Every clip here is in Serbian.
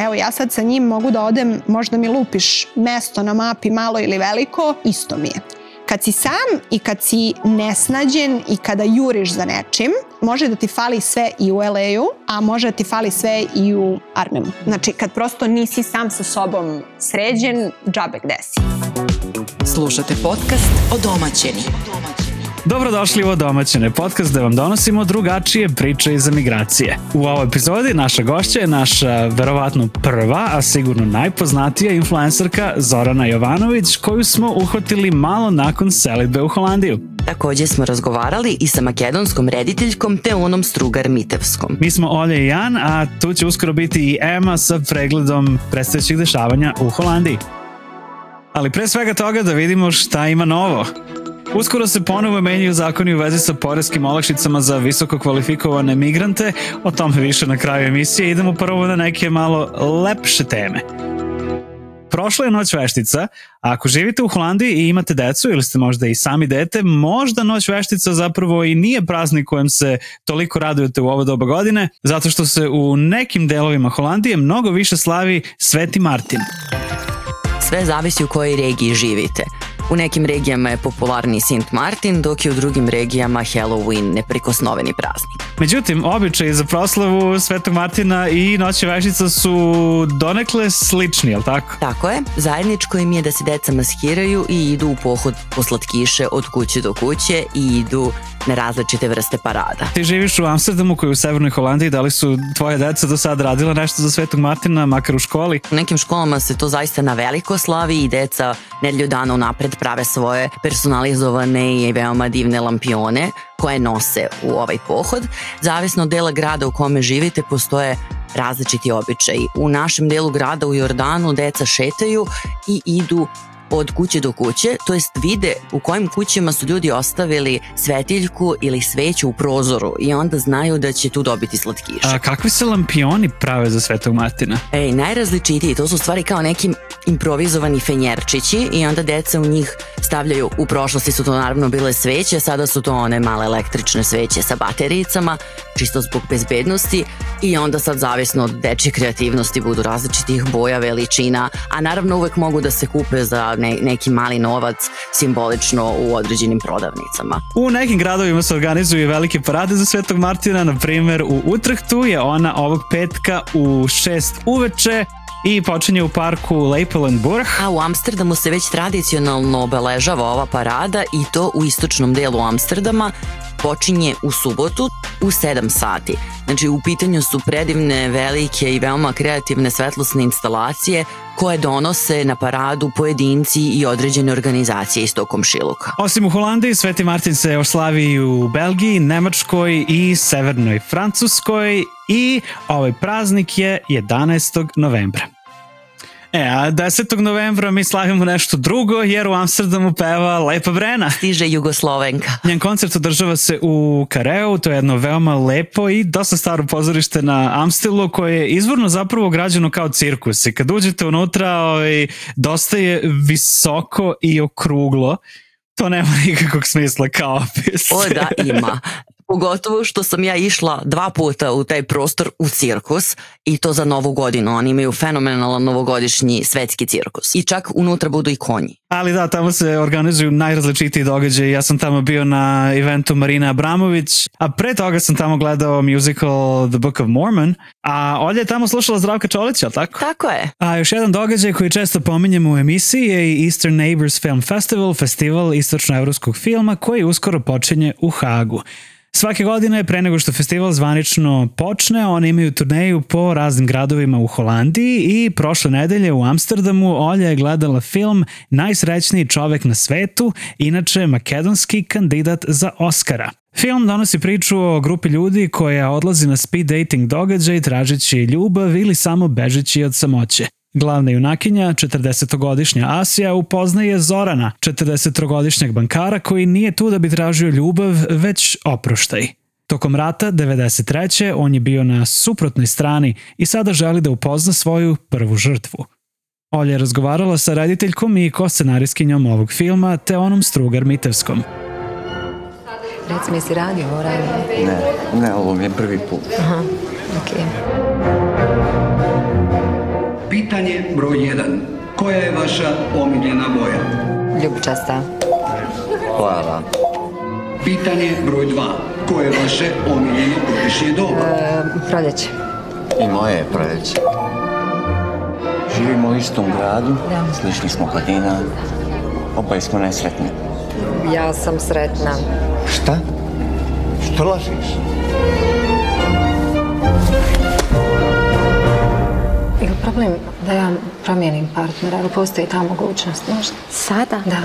Evo ja sad sa njim mogu da odem, možda mi lupiš mesto na mapi malo ili veliko, isto mi je. Kad si sam i kad si nesnađen i kada juriš za nečim, može da ti fali sve i u LA-u, a može da ti fali sve i u Arnemu. Znači, kad prosto nisi sam sa sobom sređen, džabe gde si. Slušate podcast o domaćeni. Dobrodošli u Odomaćene, podcast gde vam donosimo drugačije priče iz emigracije. U ovoj epizodi naša gošća je naša verovatno prva, a sigurno najpoznatija influencerka Zorana Jovanović, koju smo uhvatili malo nakon selitbe u Holandiju. Takođe smo razgovarali i sa makedonskom rediteljkom te onom Strugar Mitevskom. Mi smo Olja i Jan, a tu će uskoro biti i Ema sa pregledom predstavljećih dešavanja u Holandiji. Ali pre svega toga da vidimo šta ima novo. Uskoro se ponovo menjaju zakoni u vezi sa poreskim olakšicama za visoko kvalifikovane migrante, o tome više na kraju emisije. Idemo prvo na neke malo lepše teme. Prošla je noć veštica, a ako živite u Holandiji i imate decu ili ste možda i sami dete, možda noć veštica zapravo i nije praznik kojem se toliko radujete u ovo doba godine, zato što se u nekim delovima Holandije mnogo više slavi Sveti Martin. Sve zavisi u kojoj regiji živite. U nekim regijama je popularni Sint Martin, dok je u drugim regijama Halloween neprikosnoveni praznik. Međutim, običaji za proslavu Svetog Martina i Noće vešica su donekle slični, jel tako? Tako je, zajedničko im je da se deca maskiraju i idu u pohod po slatkiše od kuće do kuće i idu na različite vrste parada. Ti živiš u Amsterdamu koji je u Severnoj Holandiji, da li su tvoje deca do sada radila nešto za Svetog Martina, makar u školi? U nekim školama se to zaista na veliko slavi i deca nedelju dana unapred prave svoje personalizovane i veoma divne lampione koje nose u ovaj pohod. Zavisno od dela grada u kome živite postoje različiti običaji. U našem delu grada u Jordanu deca šetaju i idu od kuće do kuće, to jest vide u kojim kućama su ljudi ostavili svetiljku ili sveću u prozoru i onda znaju da će tu dobiti slatkiše. A kakvi se lampioni prave za Svetog Martina? Ej, najrazličitiji, to su stvari kao neki improvizovani fenjerčići i onda deca u njih stavljaju, u prošlosti su to naravno bile sveće, sada su to one male električne sveće sa baterijicama, čisto zbog bezbednosti i onda sad zavisno od dečje kreativnosti budu različitih boja, veličina, a naravno uvek mogu da se kupe za ne, neki mali novac simbolično u određenim prodavnicama. U nekim gradovima se organizuju velike parade za Svetog Martina, na primer u Utrehtu je ona ovog petka u 6 uveče i počinje u parku Lepelenburg. A u Amsterdamu se već tradicionalno obeležava ova parada i to u istočnom delu Amsterdama počinje u subotu u 7 sati. Znači u pitanju su predivne, velike i veoma kreativne svetlosne instalacije koje donose na paradu pojedinci i određene organizacije iz tog komšiluka. Osim u Holandiji, Sveti Martin se oslavi u Belgiji, Nemačkoj i Severnoj Francuskoj i ovaj praznik je 11. novembra. E, a 10. novembra mi slavimo nešto drugo, jer u Amsterdamu peva Lepa Brena. Stiže Jugoslovenka. Njen koncert održava se u Kareu, to je jedno veoma lepo i dosta staro pozorište na Amstilu koje je izvorno zapravo građeno kao cirkus i kad uđete unutra ovaj, dosta je visoko i okruglo to nema nikakvog smisla kao opis. O da, ima. Pogotovo što sam ja išla dva puta u taj prostor u cirkus i to za novu godinu. Oni imaju fenomenalan novogodišnji svetski cirkus. I čak unutra budu i konji. Ali da, tamo se organizuju najrazličitiji događaji. Ja sam tamo bio na eventu Marina Abramović, a pre toga sam tamo gledao musical The Book of Mormon, a Olja je tamo slušala Zdravka Čolića, tako? Tako je. A još jedan događaj koji često pominjemo u emisiji je i Eastern Neighbors Film Festival, festival istočnoevropskog filma koji uskoro počinje u Hagu. Svake godine, pre nego što festival zvanično počne, oni imaju turneju po raznim gradovima u Holandiji i prošle nedelje u Amsterdamu Olja je gledala film Najsrećniji čovek na svetu, inače makedonski kandidat za Oscara. Film donosi priču o grupi ljudi koja odlazi na speed dating događaj tražeći ljubav ili samo bežeći od samoće. Glavna junakinja, 40-godišnja Asija, upoznaje Zorana, 40-godišnjeg bankara koji nije tu da bi tražio ljubav, već oproštaj. Tokom rata 93. on je bio na suprotnoj strani i sada želi da upozna svoju prvu žrtvu. Olja je razgovarala sa rediteljkom i ko-scenarijskinjom ovog filma, te onom Strugar Mitevskom. Reci mi, si radio ovo ranije? Ne, ne, ovo mi je prvi put. Aha, okej. Okay. Pitanje broj 1. Koja je vaša omiljena boja? Ljubičasta. Plava. Pitanje broj 2. Koje je vaše omiljeno godišnje doba? E, proljeće. I moje je proljeće. Živimo u istom gradu, Da. slični smo godina, oboje smo nesretni. Ja sam sretna. Šta? Što lažiš? Ili problem da ja promijenim partnera, ali postoji ta mogućnost možda? Sada? Da.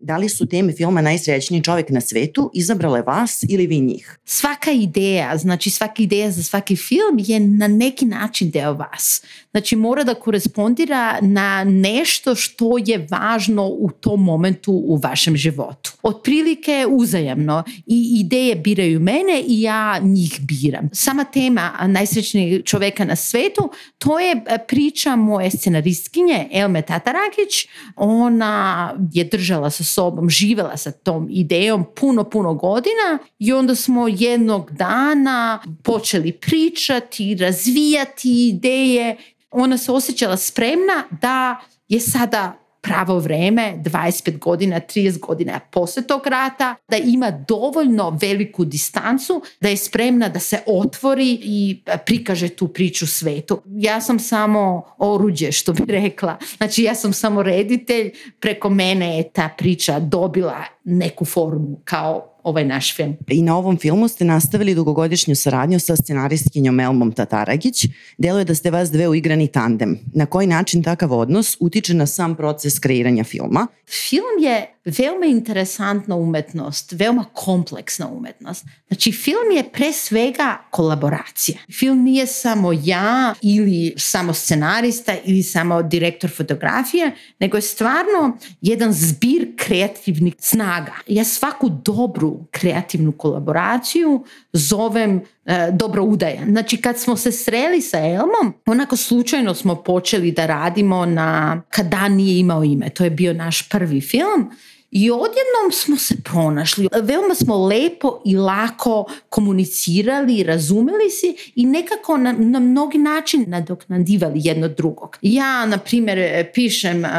Da li su teme filma Najsrećniji čovjek na svetu izabrale vas ili vi njih? Svaka ideja, znači svaka ideja za svaki film je na neki način deo vas. Znači mora da korespondira na nešto što je važno u tom momentu u vašem životu. Otprilike uzajamno i ideje biraju mene i ja njih biram. Sama tema najsrećnijeg čoveka na svetu, to je priča moje scenaristkinje Elme Tatarakić. Ona je držala sa sobom, živela sa tom idejom puno, puno godina i onda smo jednog dana počeli pričati, razvijati ideje. Ona se osjećala spremna da je sada pravo vreme, 25 godina, 30 godina posle tog rata, da ima dovoljno veliku distancu, da je spremna da se otvori i prikaže tu priču svetu. Ja sam samo oruđe, što bi rekla. Znači ja sam samo reditelj, preko mene je ta priča dobila neku formu kao ovaj naš film. I na ovom filmu ste nastavili dugogodišnju saradnju sa scenaristkinjom Elmom Tataragić. Deluje da ste vas dve uigrani tandem. Na koji način takav odnos utiče na sam proces kreiranja filma? Film je veoma interesantna umetnost, veoma kompleksna umetnost. Znači, film je pre svega kolaboracija. Film nije samo ja ili samo scenarista ili samo direktor fotografije, nego je stvarno jedan zbir kreativnih snaga. Ja svaku dobru kreativnu kolaboraciju zovem e, dobro udaja. Znači kad smo se sreli sa Elmom, onako slučajno smo počeli da radimo na Kad dan nije imao ime. To je bio naš prvi film i odjednom smo se pronašli. Veoma smo lepo i lako komunicirali, razumeli se i nekako na, na mnogi način nadoknadivali jedno drugog. Ja, na primjer, pišem uh,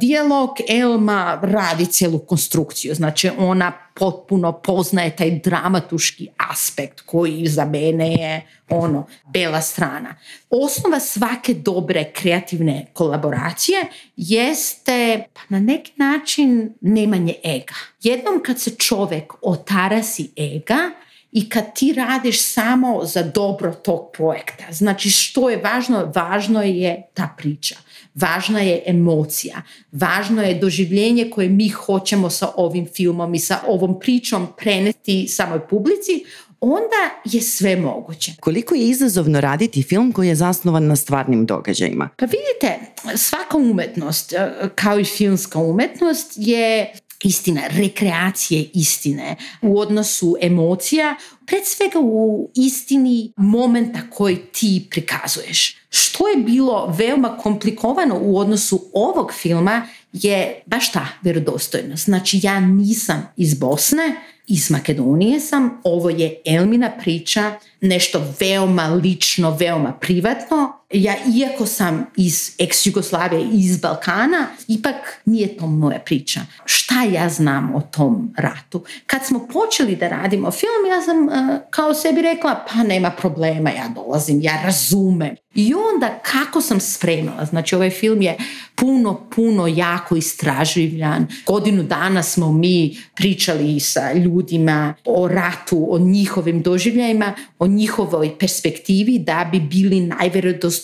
dijalog, Elma radi celu konstrukciju. Znači, ona potpuno poznaje taj dramatuški aspekt koji za mene je ono, bela strana. Osnova svake dobre kreativne kolaboracije jeste pa na neki način nemanje ega. Jednom kad se čovek otarasi ega, i kad ti radiš samo za dobro tog projekta. Znači što je važno? Važno je ta priča. Važna je emocija. Važno je doživljenje koje mi hoćemo sa ovim filmom i sa ovom pričom preneti samoj publici, onda je sve moguće. Koliko je izazovno raditi film koji je zasnovan na stvarnim događajima? Pa vidite, svaka umetnost, e, kao i filmska umetnost, je istina, rekreacije istine u odnosu emocija, pred svega u istini momenta koji ti prikazuješ. Što je bilo veoma komplikovano u odnosu ovog filma je baš ta verodostojnost. Znači ja nisam iz Bosne, iz Makedonije sam, ovo je Elmina priča, nešto veoma lično, veoma privatno. Ja, iako sam iz ex-Jugoslavije, iz Balkana, ipak nije to moja priča. Šta ja znam o tom ratu? Kad smo počeli da radimo film, ja sam uh, kao sebi rekla, pa nema problema, ja dolazim, ja razumem. I onda kako sam spremala, znači ovaj film je puno, puno jako istraživljan. Godinu dana smo mi pričali sa ljudima o ratu, o njihovim doživljajima, o njihovoj perspektivi da bi bili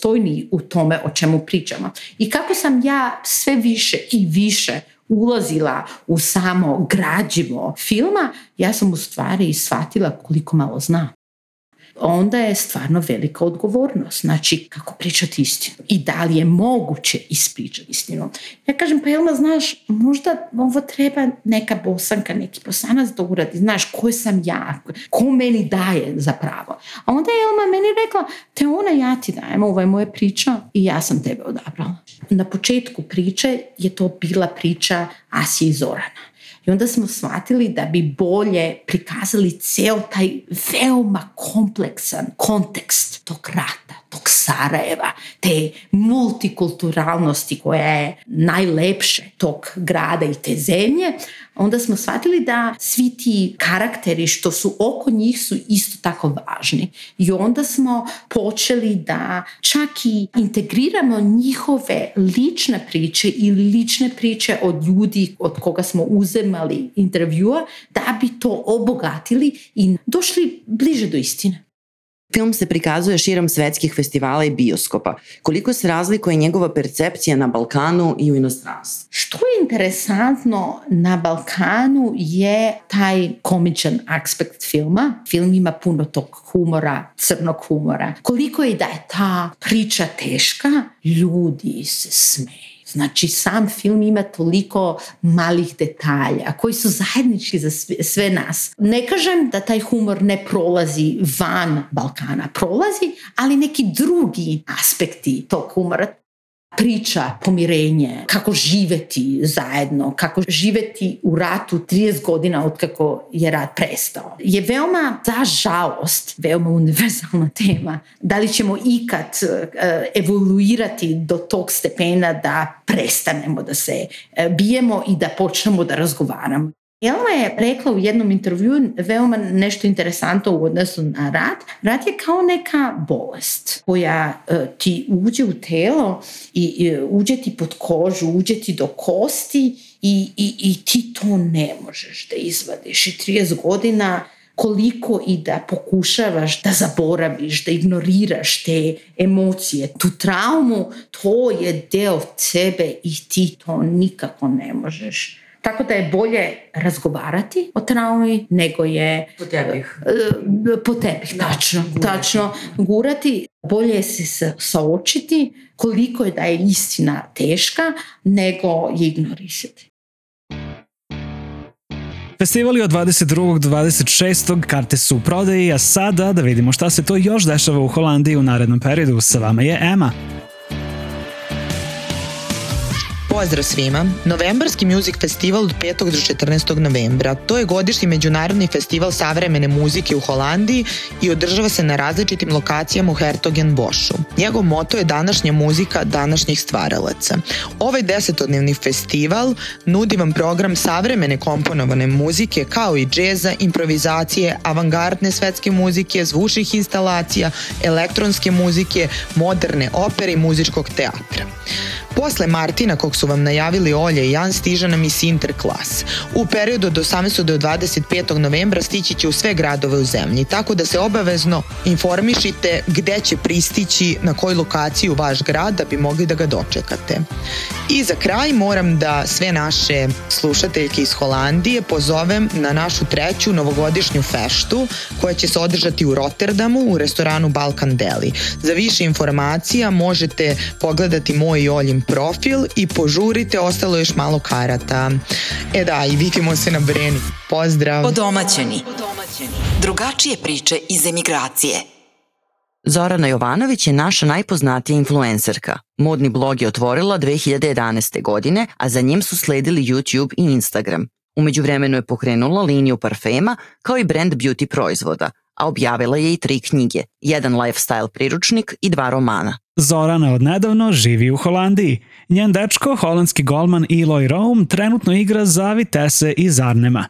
najverodostojniji u tome o čemu pričamo. I kako sam ja sve više i više ulazila u samo građivo filma, ja sam u stvari shvatila koliko malo znam onda je stvarno velika odgovornost. Znači, kako pričati istinu i da li je moguće ispričati istinu. Ja kažem, pa Elma, znaš, možda ovo treba neka bosanka, neki bosanac da uradi. Znaš, ko sam ja? Ko meni daje za pravo? A onda je Elma meni rekla, te ona ja ti dajem, ovo je moja priča i ja sam tebe odabrala. Na početku priče je to bila priča Asije i Zorana. I onda smo shvatili da bi bolje prikazali ceo taj veoma kompleksan kontekst tog rata, tog Sarajeva, te multikulturalnosti koja je najlepše tog grada i te zemlje, onda smo shvatili da svi ti karakteri što su oko njih su isto tako važni. I onda smo počeli da čak i integriramo njihove lične priče ili lične priče od ljudi od koga smo uzemali intervjua da bi to obogatili i došli bliže do istine. Film se prikazuje širom svetskih festivala i bioskopa. Koliko se razlikuje njegova percepcija na Balkanu i u inostranstvu? Što je interesantno na Balkanu je taj komičan aspekt filma. Film ima puno tog humora, crnog humora. Koliko je da je ta priča teška, ljudi se smeju Znači, sam film ima toliko malih detalja koji su zajednički za sve, sve nas. Ne kažem da taj humor ne prolazi van Balkana, prolazi, ali neki drugi aspekti tog humora priča pomirenje, kako živeti zajedno, kako živeti u ratu 30 godina od kako je rat prestao. Je veoma, za žalost, veoma univerzalna tema. Da li ćemo ikad uh, evoluirati do tog stepena da prestanemo da se uh, bijemo i da počnemo da razgovaramo. Jelma je rekla u jednom intervju veoma nešto interesantno u odnosu na rat. Rat je kao neka bolest koja uh, ti uđe u telo i, i uđe ti pod kožu, uđe ti do kosti i, i, i ti to ne možeš da izvadiš. I 30 godina koliko i da pokušavaš da zaboraviš, da ignoriraš te emocije, tu traumu, to je deo tebe i ti to nikako ne možeš Tako da je bolje razgovarati o traumi nego je... Po tebih. E, po tebih, da, tačno. Gurati. Tačno, gurati. Bolje je se saočiti koliko je da je istina teška nego je ignorisati. Festivali od 22. do 26. karte su u prodaji, a sada da vidimo šta se to još dešava u Holandiji u narednom periodu. Sa vama je Ema. Pozdrav svima! Novembarski Music Festival od 5. do 14. novembra. To je godišnji međunarodni festival savremene muzike u Holandiji i održava se na različitim lokacijama u Hertogen Bošu. Njegov moto je današnja muzika današnjih stvaralaca. Ovaj desetodnevni festival nudi vam program savremene komponovane muzike kao i džeza, improvizacije, avangardne svetske muzike, zvučnih instalacija, elektronske muzike, moderne opere i muzičkog teatra. Posle Martina, kog su vam najavili Olja i Jan, stiže nam i Sinterklas. U periodu od 18. do 25. novembra stići će u sve gradove u zemlji, tako da se obavezno informišite gde će pristići, na koju lokaciju vaš grad da bi mogli da ga dočekate. I za kraj moram da sve naše slušateljke iz Holandije pozovem na našu treću novogodišnju feštu koja će se održati u Rotterdamu u restoranu Balkan Deli. Za više informacija možete pogledati moj i Oljim profil i požurite, ostalo još malo karata. E da, i vidimo se na Breni. Pozdrav! Odomaćeni. Drugačije priče iz emigracije. Zorana Jovanović je naša najpoznatija influencerka. Modni blog je otvorila 2011. godine, a za njim su sledili YouTube i Instagram. Umeđu vremenu je pokrenula liniju parfema kao i brand beauty proizvoda, a objavila je i tri knjige, jedan lifestyle priručnik i dva romana. Zorana od nedavno živi u Holandiji. Njen dečko, holandski golman Eloy Rome, trenutno igra za Vitesse iz Arnema.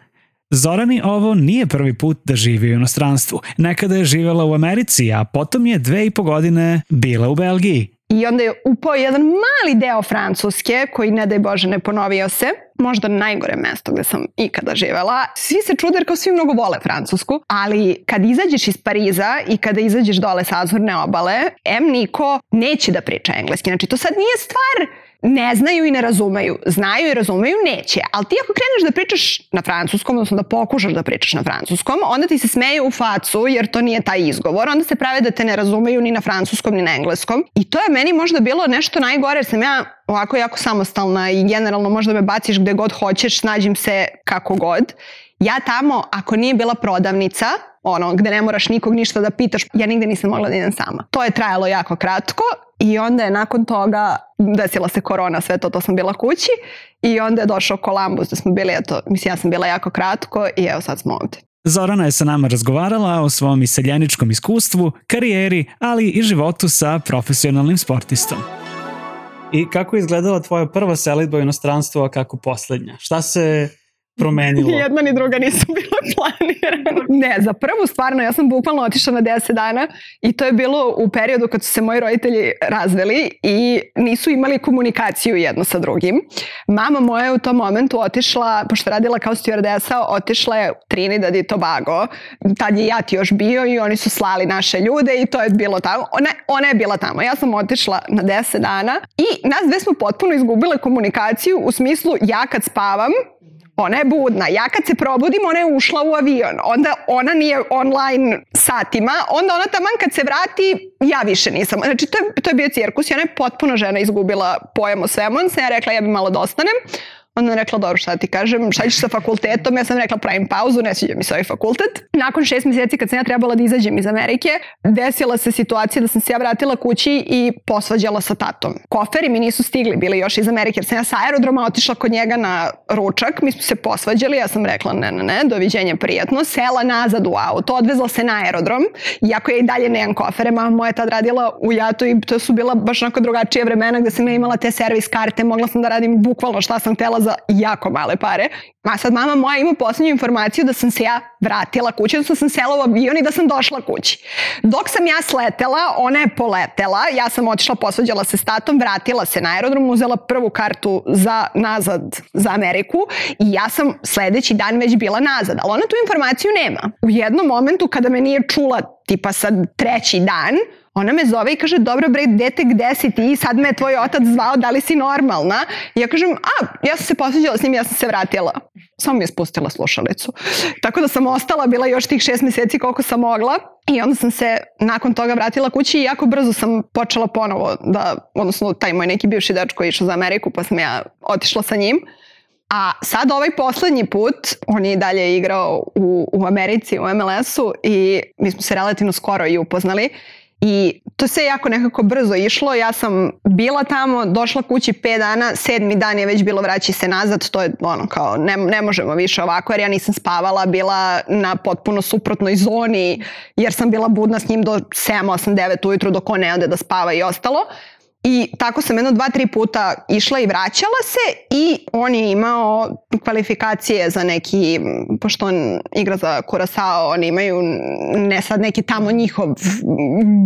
Zorani ovo nije prvi put da živi u inostranstvu. Nekada je živela u Americi, a potom je dve i po godine bila u Belgiji. I onda je upao jedan mali deo Francuske, koji ne daj Bože ne ponovio se, možda najgore mesto gde sam ikada živela. Svi se čude jer kao svi mnogo vole Francusku, ali kad izađeš iz Pariza i kada izađeš dole sa Azurne obale, M niko neće da priča engleski. Znači to sad nije stvar ne znaju i ne razumeju. Znaju i razumeju, neće. Ali ti ako kreneš da pričaš na francuskom, odnosno da pokušaš da pričaš na francuskom, onda ti se smeju u facu jer to nije taj izgovor. Onda se prave da te ne razumeju ni na francuskom ni na engleskom. I to je meni možda bilo nešto najgore jer sam ja ovako jako samostalna i generalno možda me baciš gde god hoćeš, snađim se kako god. Ja tamo, ako nije bila prodavnica, ono, gde ne moraš nikog ništa da pitaš, ja nigde nisam mogla da idem sama. To je trajalo jako kratko i onda je nakon toga desila se korona, sve to, to sam bila kući i onda je došao Columbus da smo bili, eto, mislim ja sam bila jako kratko i evo sad smo ovde. Zorana je sa nama razgovarala o svom iseljeničkom iskustvu, karijeri, ali i životu sa profesionalnim sportistom. I kako je izgledala tvoja prva selitba u inostranstvo, a kako poslednja? Šta se promenilo? Ni jedna ni druga nisu bile planirane. Ne, za prvu stvarno ja sam bukvalno otišla na 10 dana i to je bilo u periodu kad su se moji roditelji razveli i nisu imali komunikaciju jedno sa drugim. Mama moja je u tom momentu otišla, pošto je radila kao stewardesa, otišla je u Trinidad i Tobago. Tad je Jat još bio i oni su slali naše ljude i to je bilo tamo. Ona, ona je bila tamo. Ja sam otišla na 10 dana i nas dve smo potpuno izgubile komunikaciju u smislu ja kad spavam, ona je budna. Ja kad se probudim, ona je ušla u avion. Onda ona nije online satima. Onda ona taman kad se vrati, ja više nisam. Znači, to je, to je bio cirkus i ona je potpuno žena izgubila pojam o svemu. Onda sam ja rekla, ja bi malo da ostanem. Onda je rekla, dobro, šta ti kažem, šta ćeš sa fakultetom? Ja sam rekla, pravim pauzu, ne sviđa mi se ovaj fakultet. Nakon šest mjeseci kad sam ja trebala da izađem iz Amerike, desila se situacija da sam se ja vratila kući i posvađala sa tatom. Koferi mi nisu stigli, bili još iz Amerike, jer sam ja sa aerodroma otišla kod njega na ručak, mi smo se posvađali, ja sam rekla, ne, ne, ne, doviđenja, prijatno, sela nazad u auto, odvezla se na aerodrom, iako ja i dalje nemam kofere, mama moja je tad radila u Jatu i to su bila baš onako drugačije vremena gde sam ja imala te servis karte, mogla sam da radim bukvalno šta sam htela za jako male pare. A sad mama moja ima poslednju informaciju da sam se ja vratila kući, da sam sela u avion i da sam došla kući. Dok sam ja sletela, ona je poletela, ja sam otišla, posvađala se s tatom, vratila se na aerodrom, uzela prvu kartu za nazad za Ameriku i ja sam sledeći dan već bila nazad, ali ona tu informaciju nema. U jednom momentu kada me nije čula tipa sad treći dan, Ona me zove i kaže, dobro bre, dete, gde si ti? Sad me je tvoj otac zvao, da li si normalna? I ja kažem, a, ja sam se posveđala s njim, ja sam se vratila. Samo mi je spustila slušalicu. Tako da sam ostala, bila još tih šest meseci koliko sam mogla. I onda sam se nakon toga vratila kući i jako brzo sam počela ponovo da, odnosno taj moj neki bivši dečko je išao za Ameriku pa sam ja otišla sa njim. A sad ovaj poslednji put, on je i dalje igrao u, u Americi, u MLS-u i mi smo se relativno skoro i upoznali. I to se jako nekako brzo išlo, ja sam bila tamo, došla kući 5 dana, sedmi dan je već bilo vraći se nazad, to je ono kao ne, ne možemo više ovako jer ja nisam spavala, bila na potpuno suprotnoj zoni jer sam bila budna s njim do 7, 8, 9 ujutru dok on ne ode da spava i ostalo. I tako sam jedno dva, tri puta išla i vraćala se i on je imao kvalifikacije za neki, pošto on igra za Curaçao, oni imaju ne sad neki tamo njihov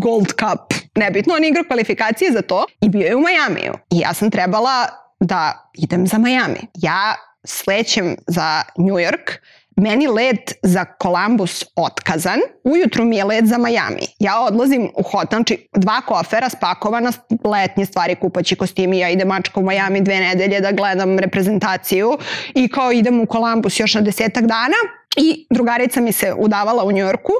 Gold Cup, nebitno, on igra kvalifikacije za to i bio je u Majamiju. I ja sam trebala da idem za Miami. Ja slećem za New York, meni let za Columbus otkazan, ujutru mi je let za Miami. Ja odlazim u hotel, znači dva kofera spakovana, letnje stvari, kupaći kostimi, ja idem mačka u Miami dve nedelje da gledam reprezentaciju i kao idem u Columbus još na desetak dana i drugarica mi se udavala u Njorku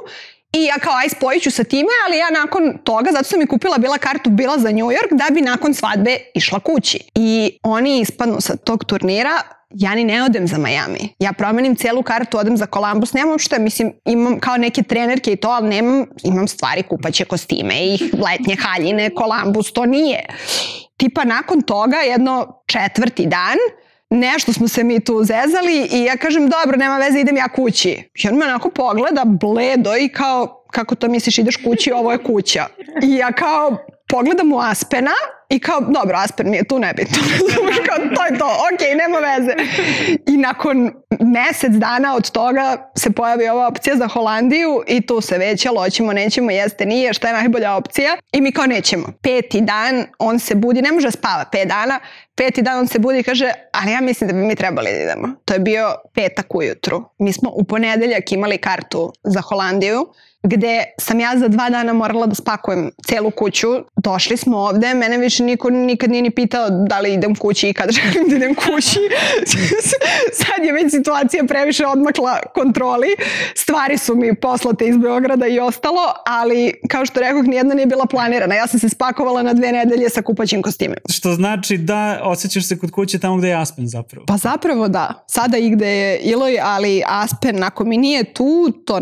I ja kao, aj spojit ću sa time, ali ja nakon toga, zato sam mi kupila bila kartu, bila za New York, da bi nakon svadbe išla kući. I oni ispadnu sa tog turnira, ja ni ne odem za Miami. Ja promenim celu kartu, odem za Columbus, nemam što, mislim, imam kao neke trenerke i to, ali nemam, imam stvari, kupaće kostime i letnje haljine, Columbus, to nije. Tipa nakon toga, jedno četvrti dan, nešto smo se mi tu zezali i ja kažem, dobro, nema veze, idem ja kući. I on me onako pogleda bledo i kao, kako to misliš, ideš kući, ovo je kuća. I ja kao, pogledam u Aspena i kao, dobro, Aspen mi je tu nebitno. kao, to je to, ok, nema veze. I nakon mesec dana od toga se pojavi ova opcija za Holandiju i tu se već, jel, hoćemo, nećemo, jeste, nije, šta je najbolja opcija. I mi kao nećemo. Peti dan, on se budi, ne može spava pet dana, peti dan on se budi i kaže, ali ja mislim da bi mi trebali da idemo. To je bio petak ujutru. Mi smo u ponedeljak imali kartu za Holandiju gde sam ja za dva dana morala da spakujem celu kuću. Došli smo ovde, mene više niko nikad nije ni pitao da li idem kući i kad želim da idem kući. Sad je već situacija previše odmakla kontroli. Stvari su mi poslate iz Beograda i ostalo, ali kao što rekoh, nijedna nije bila planirana. Ja sam se spakovala na dve nedelje sa kupaćim kostimem. Što znači da osjećaš se kod kuće tamo gde je Aspen zapravo. Pa zapravo da. Sada i gde je Iloj, ali Aspen ako mi nije tu, to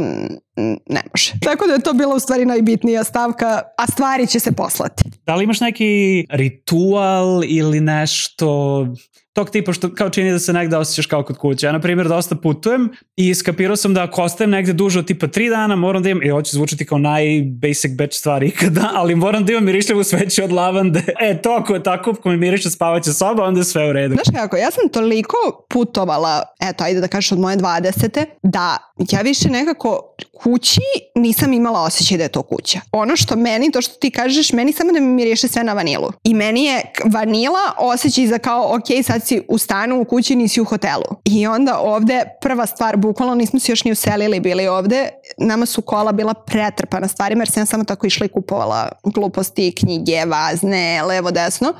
ne može. Tako da je to bila u stvari najbitnija stavka, a stvari će se poslati. Da li imaš neki ritual ili nešto tog tipa što kao čini da se negde osjećaš kao kod kuće. Ja, na primjer, dosta putujem i skapirao sam da ako ostajem negde duže od tipa tri dana, moram da imam, i ovo će zvučati kao naj-basic bitch stvari ikada, ali moram da imam mirišljavu sveće od lavande. E, to ako je tako, ako mi miriše spavaća soba, onda je sve u redu. Znaš kako, ja sam toliko putovala, eto, ajde da kažeš od moje 20. da ja više nekako kući nisam imala osjećaj da je to kuća. Ono što meni, to što ti kažeš, meni samo da mi miriše sve na vanilu. I meni je vanila osjećaj za kao, ok, sad si u stanu, u kući, nisi u hotelu. I onda ovde prva stvar, bukvalno nismo se još ni uselili bili ovde, nama su kola bila pretrpana stvarima jer sam samo tako išla i kupovala gluposti, knjige, vazne, levo, desno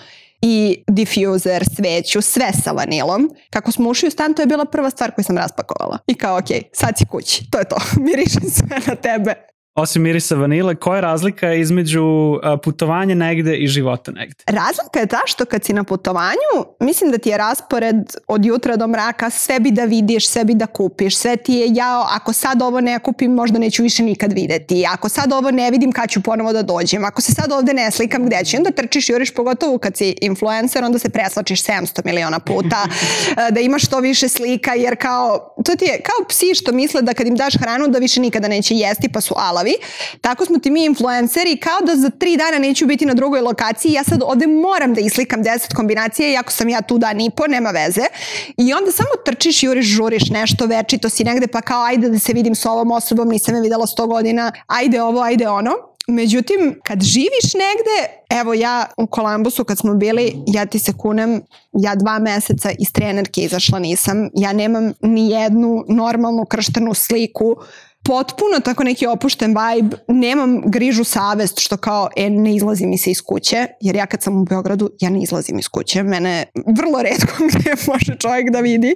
i diffuser, sveću, sve sa vanilom. Kako smo ušli u stan, to je bila prva stvar koju sam raspakovala. I kao, ok, sad si kući, to je to, mirišem sve na tebe. Osim mirisa vanile, koja je razlika između putovanja negde i života negde? Razlika je ta što kad si na putovanju, mislim da ti je raspored od jutra do mraka, sve bi da vidiš, sve bi da kupiš, sve ti je jao, ako sad ovo ne kupim, možda neću više nikad videti, ako sad ovo ne vidim, kad ću ponovo da dođem, ako se sad ovde ne slikam, gde ću? Onda trčiš juriš, pogotovo kad si influencer, onda se preslačiš 700 miliona puta, da imaš što više slika, jer kao, to ti je kao psi što misle da kad im daš hranu da više nikada neće jesti, pa su ala glavi. Tako smo ti mi influenceri, kao da za tri dana neću biti na drugoj lokaciji, ja sad ovde moram da islikam 10 kombinacije, iako sam ja tu dan i po, nema veze. I onda samo trčiš, juriš, žuriš nešto, večito si negde, pa kao ajde da se vidim s ovom osobom, nisam je videla 100 godina, ajde ovo, ajde ono. Međutim, kad živiš negde, evo ja u Kolambusu kad smo bili, ja ti se kunem, ja dva meseca iz trenerke izašla nisam, ja nemam ni jednu normalnu krštenu sliku potpuno tako neki opušten vibe, nemam grižu savest što kao, e, ne izlazi mi se iz kuće, jer ja kad sam u Beogradu, ja ne izlazim iz kuće, mene vrlo redko gde može čovjek da vidi.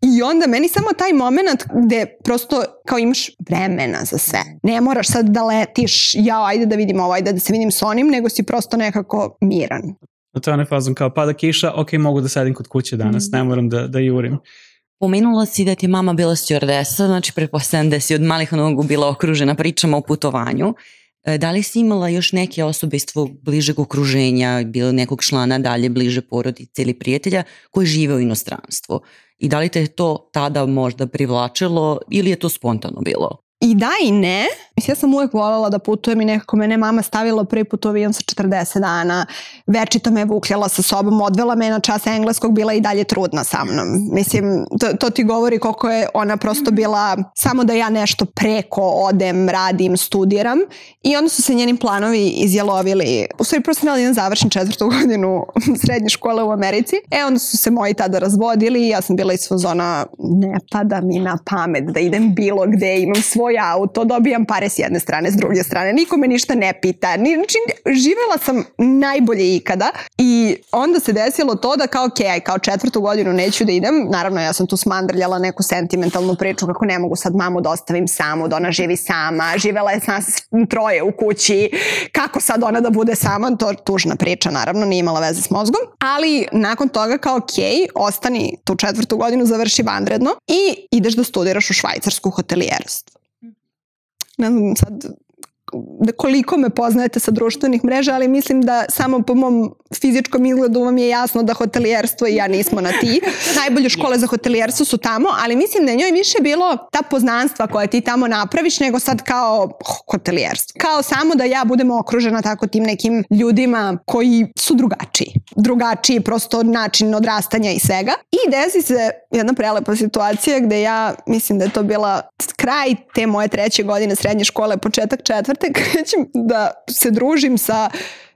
I onda meni samo taj moment gde prosto kao imaš vremena za sve. Ne moraš sad da letiš, ja ajde da vidim ovo, ajde da se vidim s onim, nego si prosto nekako miran. To je onaj fazon kao pada kiša, ok, mogu da sedim kod kuće danas, mm. ne moram da, da jurim. Pomenula si da ti je mama bila stjordesa, znači pretpostavljam da si od malih nogu bila okružena pričama o putovanju. E, da li si imala još neke osobe iz tvog bližeg okruženja, bilo nekog člana dalje bliže porodice ili prijatelja koji žive u inostranstvu? I da li te to tada možda privlačilo ili je to spontano bilo? I da i ne. Mislim, ja sam uvek voljela da putujem i nekako mene mama stavila prvi put u avion sa 40 dana. Večito me vukljala sa sobom, odvela me na čas engleskog, bila i dalje trudna sa mnom. Mislim, to, to ti govori koliko je ona prosto bila samo da ja nešto preko odem, radim, studiram. I onda su se njeni planovi izjelovili. U stvari, prosto imala jedan završen četvrtu godinu srednje škole u Americi. E, onda su se moji tada razvodili. Ja sam bila iz fazona, ne pada mi na pamet da idem bilo gde, imam svoj auto, dobijam pare s jedne strane, s druge strane, niko me ništa ne pita. Znači, živela sam najbolje ikada i onda se desilo to da kao, ok, aj kao četvrtu godinu neću da idem, naravno ja sam tu smandrljala neku sentimentalnu priču kako ne mogu sad mamu da ostavim samu, da ona živi sama, živela je s nas troje u kući, kako sad ona da bude sama, to je tužna priča, naravno, nije imala veze s mozgom, ali nakon toga kao, ok, ostani tu četvrtu godinu, završi vanredno i ideš da studiraš u švajcarsku hotelijerstvo sad da koliko me poznajete sa društvenih mreža, ali mislim da samo po mom fizičkom izgledu vam je jasno da hotelijerstvo i ja nismo na ti. Najbolje škole za hotelijerstvo su tamo, ali mislim da je njoj više bilo ta poznanstva koje ti tamo napraviš nego sad kao hotelijerstvo. Kao samo da ja budem okružena tako tim nekim ljudima koji su drugačiji. Drugačiji prosto način odrastanja i svega. I desi se jedna prelepa situacija gde ja mislim da je to bila kraj te moje treće godine srednje škole, početak četvrte, krećem da se družim sa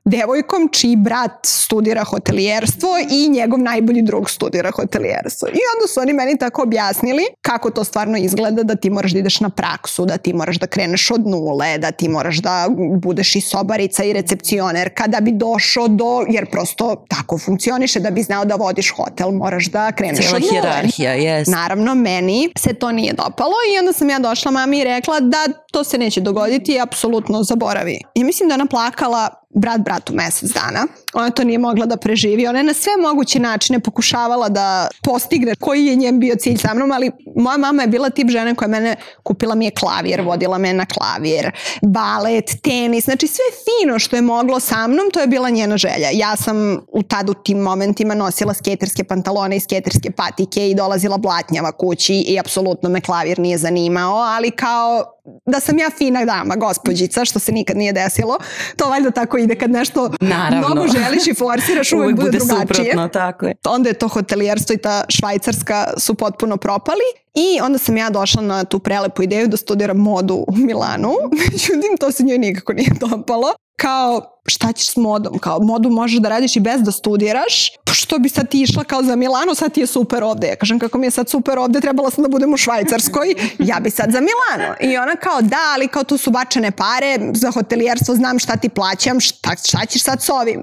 devojkom čiji brat studira hotelijerstvo i njegov najbolji drug studira hotelijerstvo. I onda su oni meni tako objasnili kako to stvarno izgleda da ti moraš da ideš na praksu, da ti moraš da kreneš od nule, da ti moraš da budeš i sobarica i recepcionerka da bi došao do, jer prosto tako funkcioniše, da bi znao da vodiš hotel, moraš da kreneš Cijela od nule. hjerarhija, yes. Naravno, meni se to nije dopalo i onda sam ja došla mami i rekla da to se neće dogoditi i apsolutno zaboravi. I mislim da ona plakala brat bratu mesec dana. Ona to nije mogla da preživi. Ona je na sve moguće načine pokušavala da postigne koji je njen bio cilj sa mnom, ali moja mama je bila tip žene koja mene kupila mi je klavir, vodila me na klavir, balet, tenis, znači sve fino što je moglo sa mnom, to je bila njena želja. Ja sam u tad u tim momentima nosila sketerske pantalone i sketerske patike i dolazila blatnjava kući i apsolutno me klavir nije zanimao, ali kao da sam ja fina dama, gospođica, što se nikad nije desilo. To valjda tako ide kad nešto Naravno. mnogo želiš i forsiraš, uvek, Uvek bude, bude drugačije. suprotno, tako je. Onda je to hotelijerstvo i ta švajcarska su potpuno propali i onda sam ja došla na tu prelepu ideju da studiram modu u Milanu. Međutim, to se njoj nikako nije dopalo. Kao, šta ćeš s modom? Kao, modu možeš da radiš i bez da studiraš. Pa što bi sad ti išla kao za Milano, sad ti je super ovde. Ja kažem, kako mi je sad super ovde, trebala sam da budem u Švajcarskoj, ja bi sad za Milano. I ona kao, da, ali kao tu su bačene pare, za hotelijerstvo znam šta ti plaćam, šta, šta ćeš sad s ovim?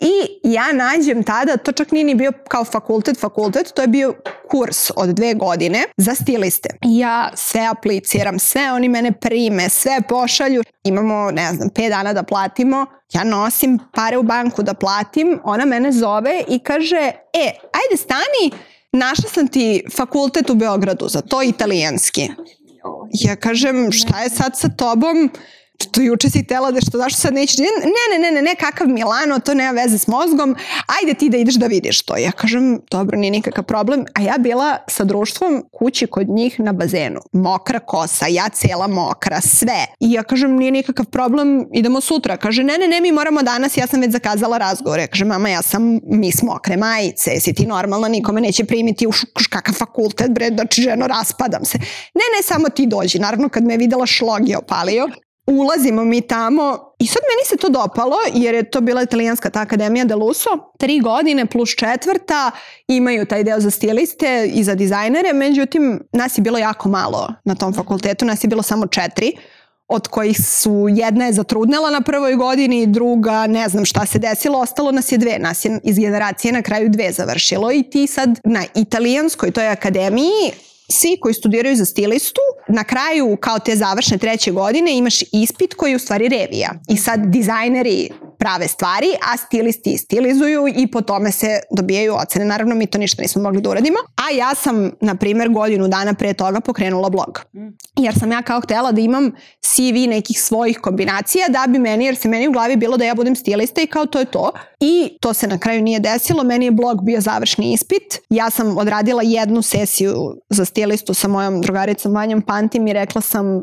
I ja nađem tada, to čak nije ni bio kao fakultet, fakultet, to je bio kurs od dve godine za stiliste. Ja sve apliciram, sve oni mene prime, sve pošalju. Imamo, ne znam, 5 dana da platimo. Ja nosim pare u banku da platim. Ona mene zove i kaže, e, ajde stani, našla sam ti fakultet u Beogradu za to italijanski. Ja kažem, šta je sad sa tobom? Što juče si tela da što zašto sad nećeš, ne, ne, ne, ne, ne, kakav Milano, to nema veze s mozgom, ajde ti da ideš da vidiš to. Ja kažem, dobro, nije nikakav problem, a ja bila sa društvom kući kod njih na bazenu, mokra kosa, ja cela mokra, sve. I ja kažem, nije nikakav problem, idemo sutra. Kaže, ne, ne, ne, mi moramo danas, ja sam već zakazala razgovor. Ja kažem, mama, ja sam mis mokre majice, si ti normalna, nikome neće primiti u kakav fakultet, bre, znači ženo, raspadam se. Ne, ne, samo ti dođi. Naravno, kad me je videla šlog je opalio, ulazimo mi tamo. I sad meni se to dopalo jer je to bila italijanska ta akademija de Luso, tri godine plus četvrta, imaju taj deo za stiliste i za dizajnere, međutim nas je bilo jako malo na tom fakultetu, nas je bilo samo četiri od kojih su jedna je zatrudnela na prvoj godini, druga ne znam šta se desilo, ostalo nas je dve, nas je iz generacije na kraju dve završilo i ti sad na italijanskoj toj akademiji svi koji studiraju za stilistu, na kraju kao te završne treće godine imaš ispit koji je u stvari revija. I sad dizajneri prave stvari, a stilisti stilizuju i po tome se dobijaju ocene. Naravno, mi to ništa nismo mogli da uradimo. A ja sam, na primer, godinu dana pre toga pokrenula blog. Jer sam ja kao htela da imam CV nekih svojih kombinacija da bi meni, jer se meni u glavi bilo da ja budem stilista i kao to je to. I to se na kraju nije desilo. Meni je blog bio završni ispit. Ja sam odradila jednu sesiju za stilistu sa mojom drugaricom Vanjom Pantim i rekla sam uh,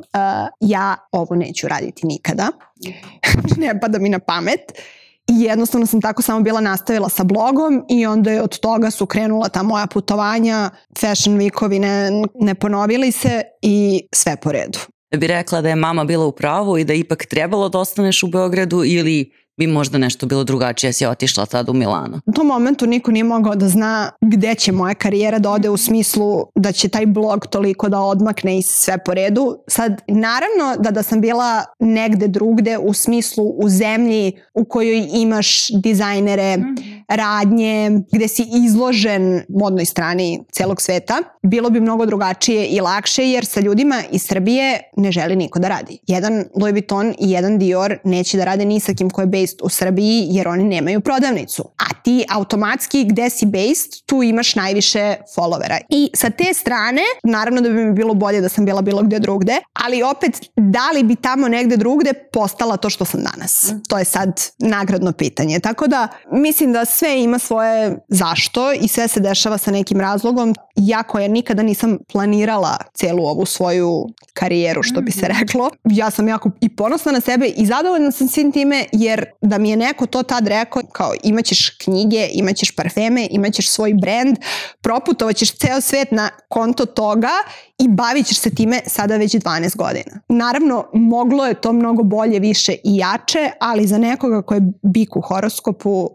ja ovo neću raditi nikada. ne pada mi na pamet. I jednostavno sam tako samo bila nastavila sa blogom i onda je od toga su krenula ta moja putovanja, fashion weekovi ne, ne ponovili se i sve po redu. bi rekla da je mama bila u pravu i da ipak trebalo da ostaneš u Beogradu ili bi možda nešto bilo drugačije si otišla tad u Milano? U tom momentu niko nije mogao da zna gde će moja karijera da ode u smislu da će taj blog toliko da odmakne i sve po redu. Sad, naravno da da sam bila negde drugde u smislu u zemlji u kojoj imaš dizajnere, radnje, gde si izložen modnoj strani celog sveta, bilo bi mnogo drugačije i lakše jer sa ljudima iz Srbije ne želi niko da radi. Jedan Louis Vuitton i jedan Dior neće da rade ni sa kim ko je based u Srbiji jer oni nemaju prodavnicu. A ti automatski gde si based, tu imaš najviše followera. I sa te strane, naravno da bi mi bilo bolje da sam bila bilo gde drugde, ali opet da li bi tamo negde drugde postala to što sam danas? To je sad nagradno pitanje. Tako da mislim da sve ima svoje zašto i sve se dešava sa nekim razlogom. Ja koja nikada nisam planirala celu ovu svoju karijeru, što bi se reklo. Ja sam jako i ponosna na sebe i zadovoljna sam svim time jer da mi je neko to tad rekao kao imaćeš knjige, imaćeš parfeme, imaćeš svoj brand, proputovaćeš ceo svet na konto toga i bavit ćeš se time sada već 12 godina. Naravno, moglo je to mnogo bolje, više i jače, ali za nekoga ko je bik u horoskopu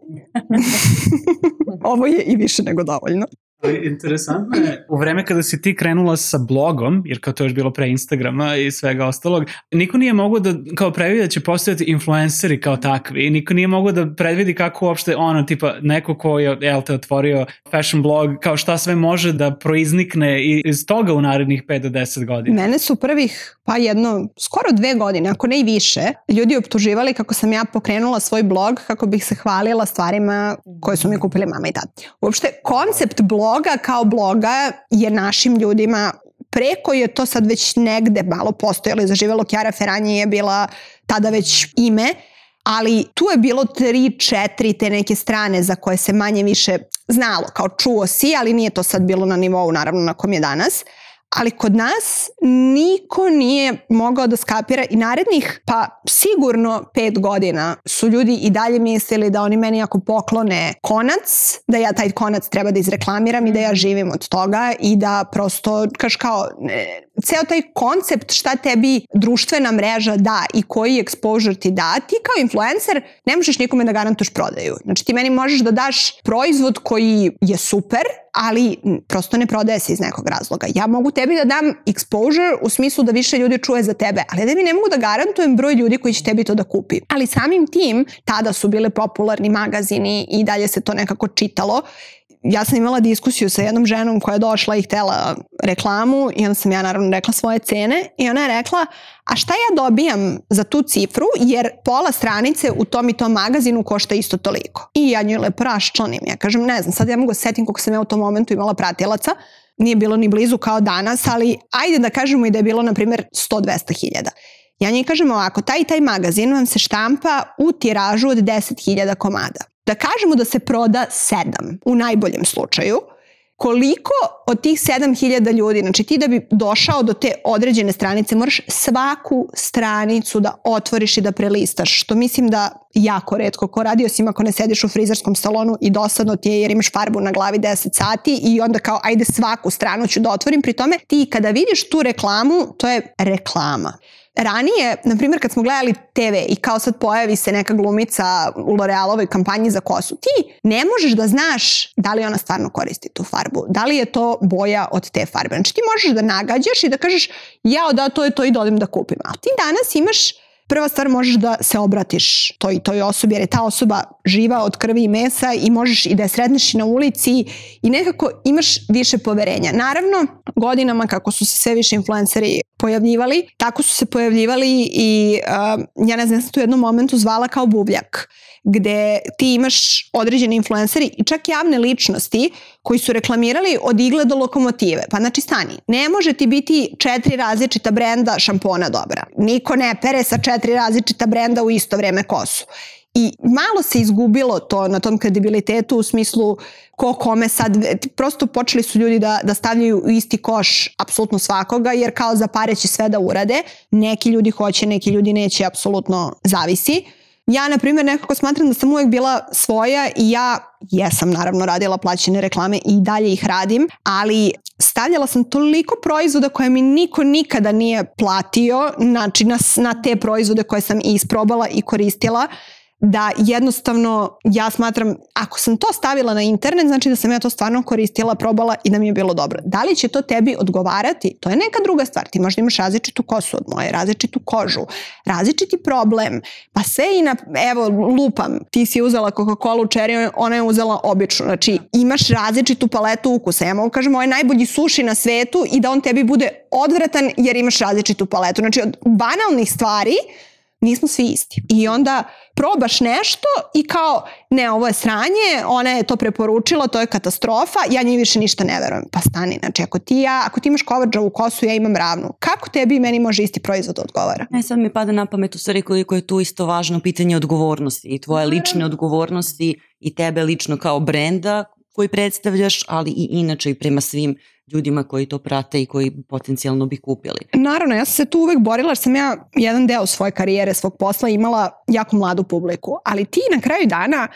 ovo je i više nego dovoljno. Interesantno je, u vreme kada si ti krenula sa blogom, jer kao to je još bilo pre Instagrama i svega ostalog, niko nije mogao da kao predvidi da će postojati influenceri kao takvi, niko nije mogao da predvidi kako uopšte ono, tipa neko ko je, jel te, otvorio fashion blog, kao šta sve može da proiznikne iz toga u narednih 5 do 10 godina. Mene su prvih, pa jedno, skoro dve godine, ako ne i više, ljudi optuživali kako sam ja pokrenula svoj blog kako bih se hvalila stvarima koje su mi kupili mama i tata. Uopšte, koncept bloga kao bloga je našim ljudima preko je to sad već negde malo postojalo i zaživelo Kjara Ferranje je bila tada već ime, ali tu je bilo tri, četiri te neke strane za koje se manje više znalo, kao čuo si, ali nije to sad bilo na nivou naravno na kom je danas. Ali kod nas niko nije mogao da skapira i narednih, pa sigurno pet godina su ljudi i dalje mislili da oni meni ako poklone konac, da ja taj konac treba da izreklamiram i da ja živim od toga i da prosto, kaš kao, ne, ceo taj koncept šta tebi društvena mreža da i koji exposure ti da, ti kao influencer ne možeš nikome da garantuješ prodaju. Znači ti meni možeš da daš proizvod koji je super, ali prosto ne prodaje se iz nekog razloga. Ja mogu tebi da dam exposure u smislu da više ljudi čuje za tebe, ali da mi ne mogu da garantujem broj ljudi koji će tebi to da kupi. Ali samim tim, tada su bile popularni magazini i dalje se to nekako čitalo ja sam imala diskusiju sa jednom ženom koja je došla i htela reklamu i onda sam ja naravno rekla svoje cene i ona je rekla a šta ja dobijam za tu cifru jer pola stranice u tom i tom magazinu košta isto toliko. I ja njoj lepo raščlanim. Ja kažem ne znam, sad ja mogu da setim koliko sam ja u tom momentu imala pratilaca nije bilo ni blizu kao danas, ali ajde da kažemo i da je bilo, na primjer, 100-200 hiljada. Ja njih kažem ovako, taj i taj magazin vam se štampa u tiražu od 10.000 komada da kažemo da se proda 7 u najboljem slučaju, koliko od tih 7000 ljudi, znači ti da bi došao do te određene stranice, moraš svaku stranicu da otvoriš i da prelistaš, što mislim da jako redko ko radi, osim ako ne sediš u frizerskom salonu i dosadno ti je jer imaš farbu na glavi 10 sati i onda kao ajde svaku stranu ću da otvorim, pri tome ti kada vidiš tu reklamu, to je reklama. Ranije, na primjer, kad smo gledali TV i kao sad pojavi se neka glumica u L'Orealovoj kampanji za kosu, ti ne možeš da znaš da li ona stvarno koristi tu farbu, da li je to boja od te farbe. Znači ti možeš da nagađaš i da kažeš ja da to je to i dodim da kupim. A ti danas imaš prva stvar možeš da se obratiš toj, toj osobi jer je ta osoba živa od krvi i mesa i možeš i da je sretneš i na ulici i nekako imaš više poverenja. Naravno, godinama kako su se sve više influenceri pojavljivali, tako su se pojavljivali i uh, ja ne znam, sam tu u jednom momentu zvala kao bubljak gde ti imaš određene influenceri i čak javne ličnosti koji su reklamirali od igle do lokomotive. Pa znači stani, ne može ti biti četiri različita brenda šampona dobra. Niko ne pere sa četiri različita brenda u isto vreme kosu. I malo se izgubilo to na tom kredibilitetu u smislu ko kome sad, prosto počeli su ljudi da, da stavljaju u isti koš apsolutno svakoga, jer kao za pare će sve da urade. Neki ljudi hoće, neki ljudi neće, apsolutno zavisi. Ja, na primjer, nekako smatram da sam uvek bila svoja i ja jesam naravno radila plaćene reklame i dalje ih radim, ali stavljala sam toliko proizvoda koje mi niko nikada nije platio, znači na, na te proizvode koje sam isprobala i koristila, da jednostavno ja smatram ako sam to stavila na internet znači da sam ja to stvarno koristila, probala i da mi je bilo dobro. Da li će to tebi odgovarati? To je neka druga stvar. Ti možda imaš različitu kosu od moje, različitu kožu, različiti problem. Pa sve i na, evo lupam, ti si uzela Coca-Cola cherry, ona je uzela običnu. Znači imaš različitu paletu ukusa. Ja mogu kažem ovo je najbolji suši na svetu i da on tebi bude odvratan jer imaš različitu paletu. Znači od banalnih stvari nismo svi isti. I onda probaš nešto i kao, ne, ovo je sranje, ona je to preporučila, to je katastrofa, ja njih više ništa ne verujem. Pa stani, znači ako ti, ja, ako ti imaš kovrđavu kosu, ja imam ravnu. Kako tebi i meni može isti proizvod da odgovara? Ne, sad mi pada na pamet u stvari koliko je tu isto važno pitanje odgovornosti i tvoje lične odgovornosti i tebe lično kao brenda koji predstavljaš, ali i inače i prema svim ljudima koji to prate i koji potencijalno bi kupili. Naravno, ja sam se tu uvek borila sam ja jedan deo svoje karijere, svog posla imala jako mladu publiku, ali ti na kraju dana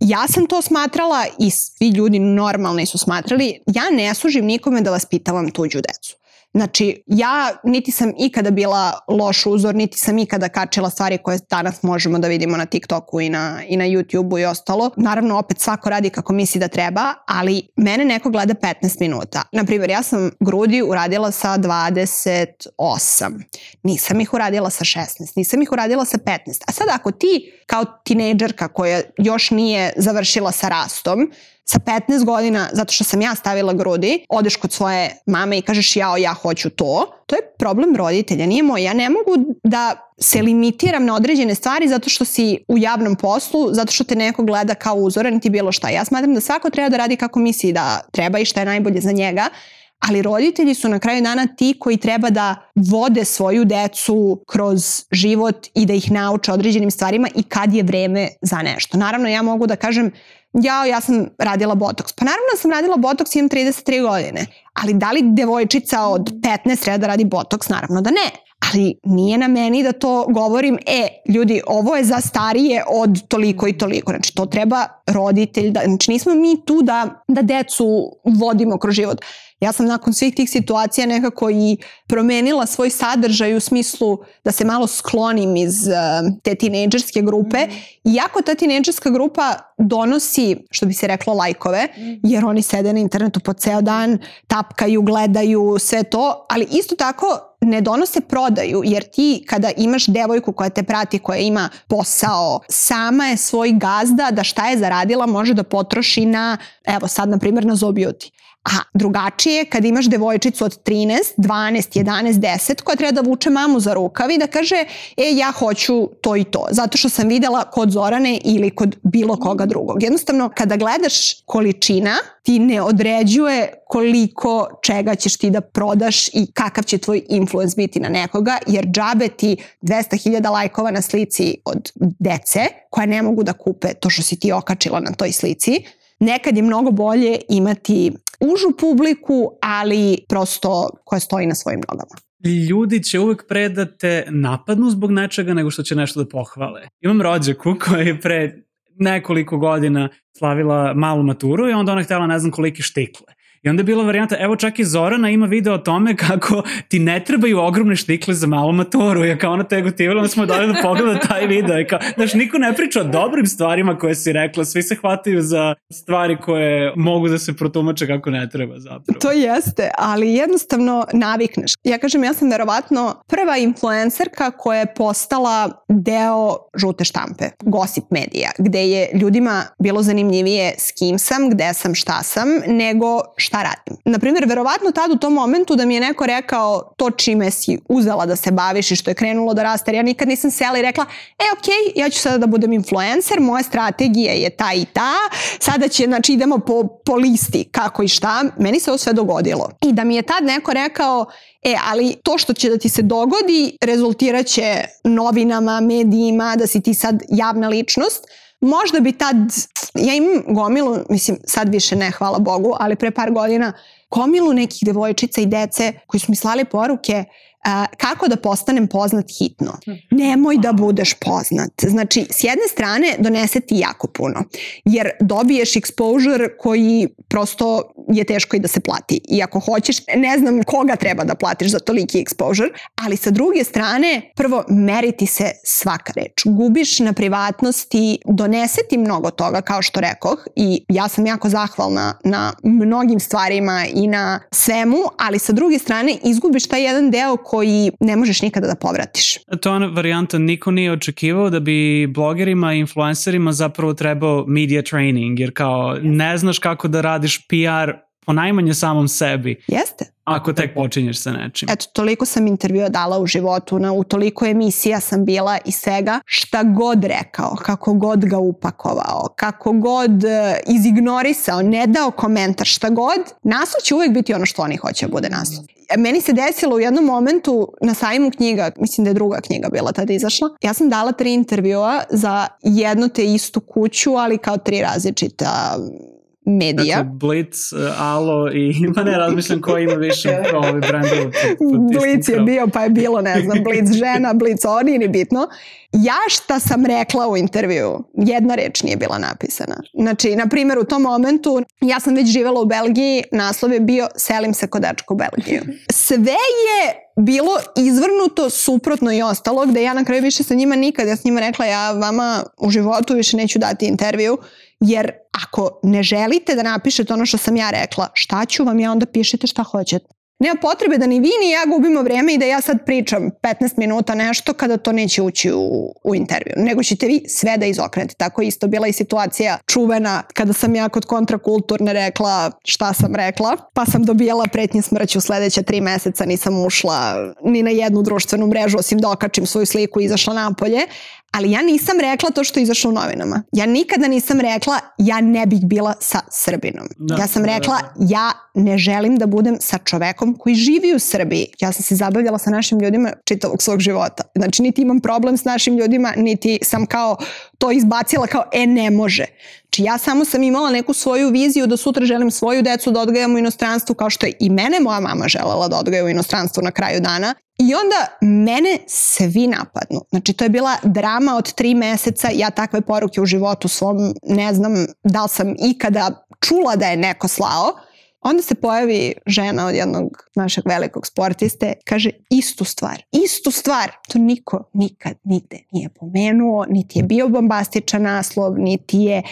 ja sam to smatrala i svi ljudi normalni su smatrali, ja ne služim nikome da vas pitavam tuđu decu. Znači, ja niti sam ikada bila loš uzor, niti sam ikada kačila stvari koje danas možemo da vidimo na TikToku i na, i na YouTubeu i ostalo. Naravno, opet svako radi kako misli da treba, ali mene neko gleda 15 minuta. Naprimjer, ja sam grudi uradila sa 28. Nisam ih uradila sa 16. Nisam ih uradila sa 15. A sad ako ti kao tinejdžerka koja još nije završila sa rastom, sa 15 godina, zato što sam ja stavila grudi, odeš kod svoje mame i kažeš jao, ja hoću to, to je problem roditelja, nije moj. Ja ne mogu da se limitiram na određene stvari zato što si u javnom poslu, zato što te neko gleda kao uzoran ti bilo šta. Ja smatram da svako treba da radi kako misli da treba i šta je najbolje za njega, ali roditelji su na kraju dana ti koji treba da vode svoju decu kroz život i da ih nauče određenim stvarima i kad je vreme za nešto. Naravno, ja mogu da kažem ja, ja sam radila botoks. Pa naravno da sam radila botoks, imam 33 godine. Ali da li devojčica od 15 treba da radi botoks? Naravno da ne. Ali nije na meni da to govorim, e, ljudi, ovo je za starije od toliko i toliko. Znači, to treba roditelj, da, znači nismo mi tu da, da decu vodimo kroz život. Ja sam nakon svih tih situacija nekako i promenila svoj sadržaj u smislu da se malo sklonim iz uh, te tinejdžerske grupe. Mm. Iako ta tinejdžerska grupa donosi, što bi se reklo, lajkove, mm. jer oni sede na internetu po ceo dan, tapkaju, gledaju, sve to, ali isto tako ne donose prodaju, jer ti kada imaš devojku koja te prati, koja ima posao, sama je svoj gazda da šta je zaradila može da potroši na, evo sad na primjer na Zobiuti. A drugačije kad imaš devojčicu od 13, 12, 11, 10 koja treba da vuče mamu za rukav i da kaže e ja hoću to i to zato što sam videla kod Zorane ili kod bilo koga drugog. Jednostavno kada gledaš količina ti ne određuje koliko čega ćeš ti da prodaš i kakav će tvoj influence biti na nekoga jer džabe ti 200.000 lajkova na slici od dece koja ne mogu da kupe to što si ti okačila na toj slici nekad je mnogo bolje imati užu publiku, ali prosto koja stoji na svojim nogama ljudi će uvek pre da te napadnu zbog nečega nego što će nešto da pohvale. Imam rođaku koja je pre nekoliko godina slavila malu maturu i onda ona htjela ne znam koliki štikle. I onda je bila varijanta, evo čak i Zorana ima video o tome kako ti ne trebaju ogromne štikle za malu maturu. Ja kao ona te gotivala, onda smo dali da pogleda taj video. I kao, znaš, niko ne priča o dobrim stvarima koje si rekla, svi se hvataju za stvari koje mogu da se protumače kako ne treba zapravo. To jeste, ali jednostavno navikneš. Ja kažem, ja sam verovatno prva influencerka koja je postala deo žute štampe, gossip medija, gde je ljudima bilo zanimljivije s kim sam, gde sam, šta sam, nego šta šta radim. Naprimjer, verovatno tad u tom momentu da mi je neko rekao to čime si uzela da se baviš i što je krenulo da raste, ja nikad nisam sela i rekla, e ok, ja ću sada da budem influencer, moja strategija je ta i ta, sada će, znači idemo po, po listi kako i šta, meni se ovo sve dogodilo. I da mi je tad neko rekao, E, ali to što će da ti se dogodi rezultiraće novinama, medijima, da si ti sad javna ličnost, možda bi tad, ja imam gomilu, mislim sad više ne, hvala Bogu, ali pre par godina, gomilu nekih devojčica i dece koji su mi slali poruke a, kako da postanem poznat hitno. Nemoj da budeš poznat. Znači, s jedne strane donese ti jako puno, jer dobiješ exposure koji prosto je teško i da se plati. I ako hoćeš, ne znam koga treba da platiš za toliki exposure, ali sa druge strane, prvo, meriti se svaka reč. Gubiš na privatnosti, donese ti mnogo toga, kao što rekoh, i ja sam jako zahvalna na mnogim stvarima i na svemu, ali sa druge strane, izgubiš taj jedan deo koji ne možeš nikada da povratiš. To je ona varijanta, niko nije očekivao da bi blogerima i influencerima zapravo trebao media training, jer kao ne znaš kako da radiš PR po najmanje samom sebi. Jeste. Ako tek počinješ sa nečim. Eto, toliko sam intervjua dala u životu, na, u toliko emisija sam bila i svega, šta god rekao, kako god ga upakovao, kako god uh, izignorisao, ne dao komentar, šta god, naslov će uvek biti ono što oni hoće da bude naslov. Meni se desilo u jednom momentu na sajmu knjiga, mislim da je druga knjiga bila tada izašla, ja sam dala tri intervjua za jednu te istu kuću, ali kao tri različita medija. Dakle, Blitz, uh, Alo i ma ne razmišljam ko ima više ovaj brendova. Blitz je bio pa je bilo, ne znam, Blitz žena, Blitz oni, ni bitno. Ja šta sam rekla u intervju, jedna reč nije bila napisana. Znači, na primjer, u tom momentu, ja sam već živela u Belgiji, naslov je bio Selim se kod dečka u Belgiju. Sve je bilo izvrnuto suprotno i ostalo, gde ja na kraju više sa njima nikad, ja s njima rekla, ja vama u životu više neću dati intervju, jer ako ne želite da napišete ono što sam ja rekla, šta ću vam ja onda pišite šta hoćete. Nema potrebe da ni vi ni ja gubimo vreme i da ja sad pričam 15 minuta nešto kada to neće ući u, u intervju. Nego ćete vi sve da izokrenete. Tako isto bila i situacija čuvena kada sam ja kod kontrakulturne rekla šta sam rekla, pa sam dobijala pretnje smrću sledeća tri meseca, nisam ušla ni na jednu društvenu mrežu osim da okačim svoju sliku i izašla napolje, ali ja nisam rekla to što je izašlo u novinama. Ja nikada nisam rekla ja ne bih bila sa Srbinom. Da, ja sam rekla ja ne želim da budem sa čovekom koji živi u Srbiji. Ja sam se zabavljala sa našim ljudima čitavog svog života. Znači niti imam problem s našim ljudima, niti sam kao to izbacila kao e ne može. Znači ja samo sam imala neku svoju viziju da sutra želim svoju decu da odgajam u inostranstvu kao što je i mene moja mama želela da odgaja u inostranstvu na kraju dana. I onda mene svi napadnu. Znači to je bila drama od tri meseca, ja takve poruke u životu svom ne znam da li sam ikada čula da je neko slao. Onda se pojavi žena od jednog našeg velikog sportiste, kaže istu stvar, istu stvar. To niko nikad nigde nije pomenuo, niti je bio bombastičan naslov, niti je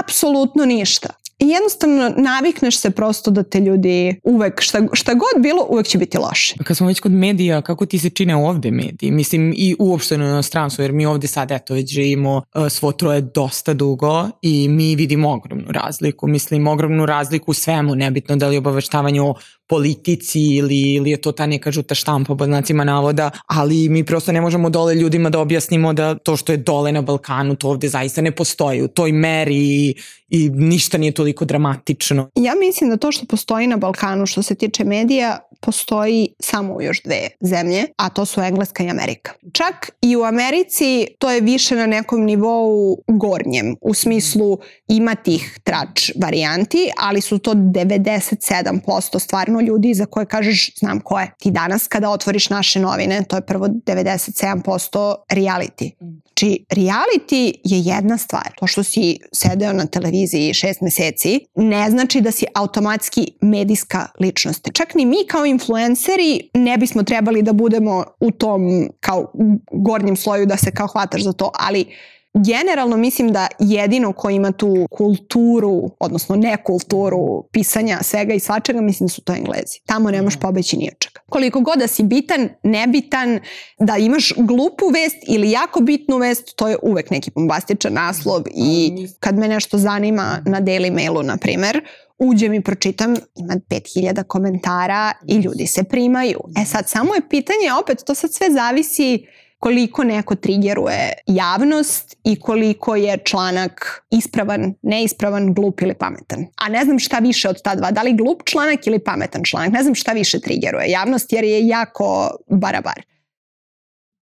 apsolutno ništa. I jednostavno navikneš se prosto da te ljudi uvek, šta, šta god bilo, uvek će biti loše. Kad smo već kod medija, kako ti se čine ovde mediji? Mislim i uopšte na inostranstvu, jer mi ovde sad eto već živimo uh, svo troje dosta dugo i mi vidimo ogromnu razliku. Mislim ogromnu razliku u svemu, nebitno da li obaveštavanje o politici ili, ili je to ta neka žuta štampa pod znacima navoda, ali mi prosto ne možemo dole ljudima da objasnimo da to što je dole na Balkanu, to ovde zaista ne postoji u toj meri i, i ništa nije toliko dramatično. Ja mislim da to što postoji na Balkanu što se tiče medija postoji samo u još dve zemlje, a to su Engleska i Amerika. Čak i u Americi to je više na nekom nivou gornjem, u smislu ima tih trač varijanti, ali su to 97% stvarno ljudi za koje kažeš znam ko je. Ti danas kada otvoriš naše novine, to je prvo 97% reality. Znači, reality je jedna stvar. To što si sedeo na televiziji šest meseci ne znači da si automatski medijska ličnost. Čak ni mi kao influenceri ne bismo trebali da budemo u tom kao gornjem sloju da se kao hvataš za to, ali generalno mislim da jedino ko ima tu kulturu, odnosno nekulturu pisanja svega i svačega, mislim da su to englezi. Tamo ne možeš pobeći ni od čega. Koliko god da si bitan, nebitan, da imaš glupu vest ili jako bitnu vest, to je uvek neki bombastičan naslov i kad me nešto zanima na Daily Mailu, na primer, uđem i pročitam, ima 5000 komentara i ljudi se primaju. E sad, samo je pitanje, opet, to sad sve zavisi koliko neko trigeruje javnost i koliko je članak ispravan, neispravan, glup ili pametan. A ne znam šta više od ta dva, da li glup članak ili pametan članak, ne znam šta više trigeruje javnost jer je jako barabar.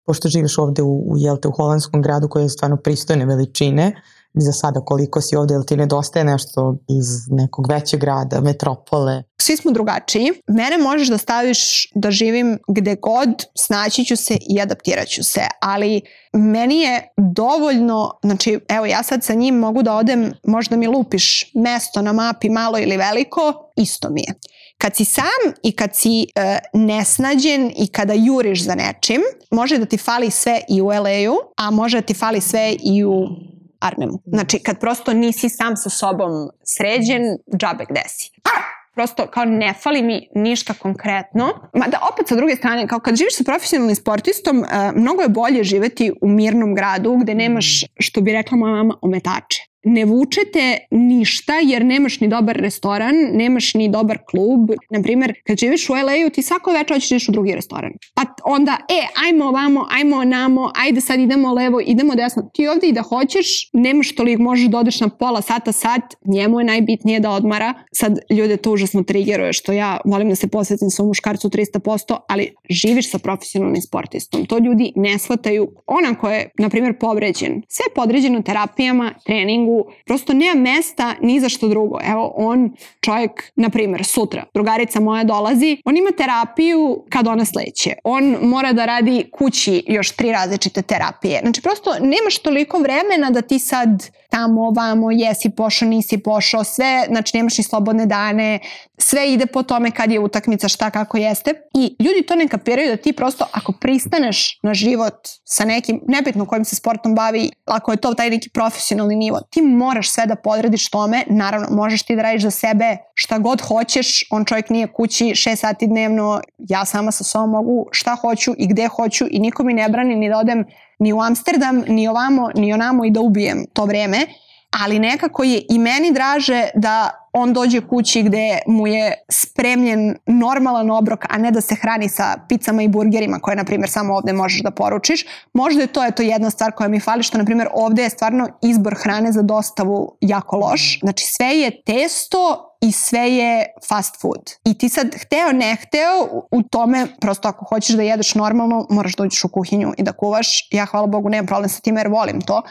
Pošto živiš ovde u, u, jelte, u holandskom gradu koji je stvarno pristojne veličine, za sada koliko si ovde, ili ti nedostaje nešto iz nekog većeg grada, metropole? Svi smo drugačiji. Mene možeš da staviš da živim gde god, snaći ću se i adaptirat ću se, ali meni je dovoljno, znači evo ja sad sa njim mogu da odem, možda mi lupiš mesto na mapi malo ili veliko, isto mi je. Kad si sam i kad si e, nesnađen i kada juriš za nečim, može da ti fali sve i u LA-u, a može da ti fali sve i u Arnemu. Znači, kad prosto nisi sam sa sobom sređen, džabe gde si. Prosto kao ne fali mi ništa konkretno. Mada opet sa druge strane, kao kad živiš sa profesionalnim sportistom, uh, mnogo je bolje živeti u mirnom gradu gde nemaš, što bi rekla moja mama, ometače ne vučete ništa jer nemaš ni dobar restoran, nemaš ni dobar klub. Naprimer, kad živiš u LA-u ti svako večer hoćeš u drugi restoran. Pa onda, e, ajmo ovamo, ajmo namo, ajde sad idemo levo, idemo desno. Ti ovde i da hoćeš, nemaš toliko, možeš da odeš na pola sata, sat, njemu je najbitnije da odmara. Sad ljude to užasno trigeruje što ja volim da se posvetim svom muškarcu 300%, ali živiš sa profesionalnim sportistom. To ljudi ne shvataju. Ona koja je, na primjer, povređen, sve podređeno terapijama, treningu, prosto nema mesta ni za što drugo. Evo, on, čovjek, na primjer, sutra, drugarica moja dolazi, on ima terapiju kad ona sleće. On mora da radi kući još tri različite terapije. Znači, prosto nemaš toliko vremena da ti sad tamo, ovamo, jesi pošao, nisi pošao, sve, znači nemaš ni slobodne dane, sve ide po tome kad je utakmica, šta kako jeste. I ljudi to ne kapiraju da ti prosto ako pristaneš na život sa nekim, nebitno kojim se sportom bavi, ako je to taj neki profesionalni nivo, ti moraš sve da podrediš tome, naravno možeš ti da radiš za sebe šta god hoćeš, on čovjek nije kući 6 sati dnevno, ja sama sa sobom mogu šta hoću i gde hoću i niko mi ne brani ni da odem ni u Amsterdam, ni ovamo, ni onamo i da ubijem to vreme, ali nekako je i meni draže da on dođe kući gde mu je spremljen normalan obrok, a ne da se hrani sa picama i burgerima koje, na primjer, samo ovde možeš da poručiš. Možda je to eto jedna stvar koja mi fali, što, na primjer, ovde je stvarno izbor hrane za dostavu jako loš. Znači, sve je testo i sve je fast food. I ti sad, hteo ne hteo, u tome, prosto ako hoćeš da jedeš normalno, moraš da uđeš u kuhinju i da kuvaš. Ja, hvala Bogu, nemam problem sa tim jer volim to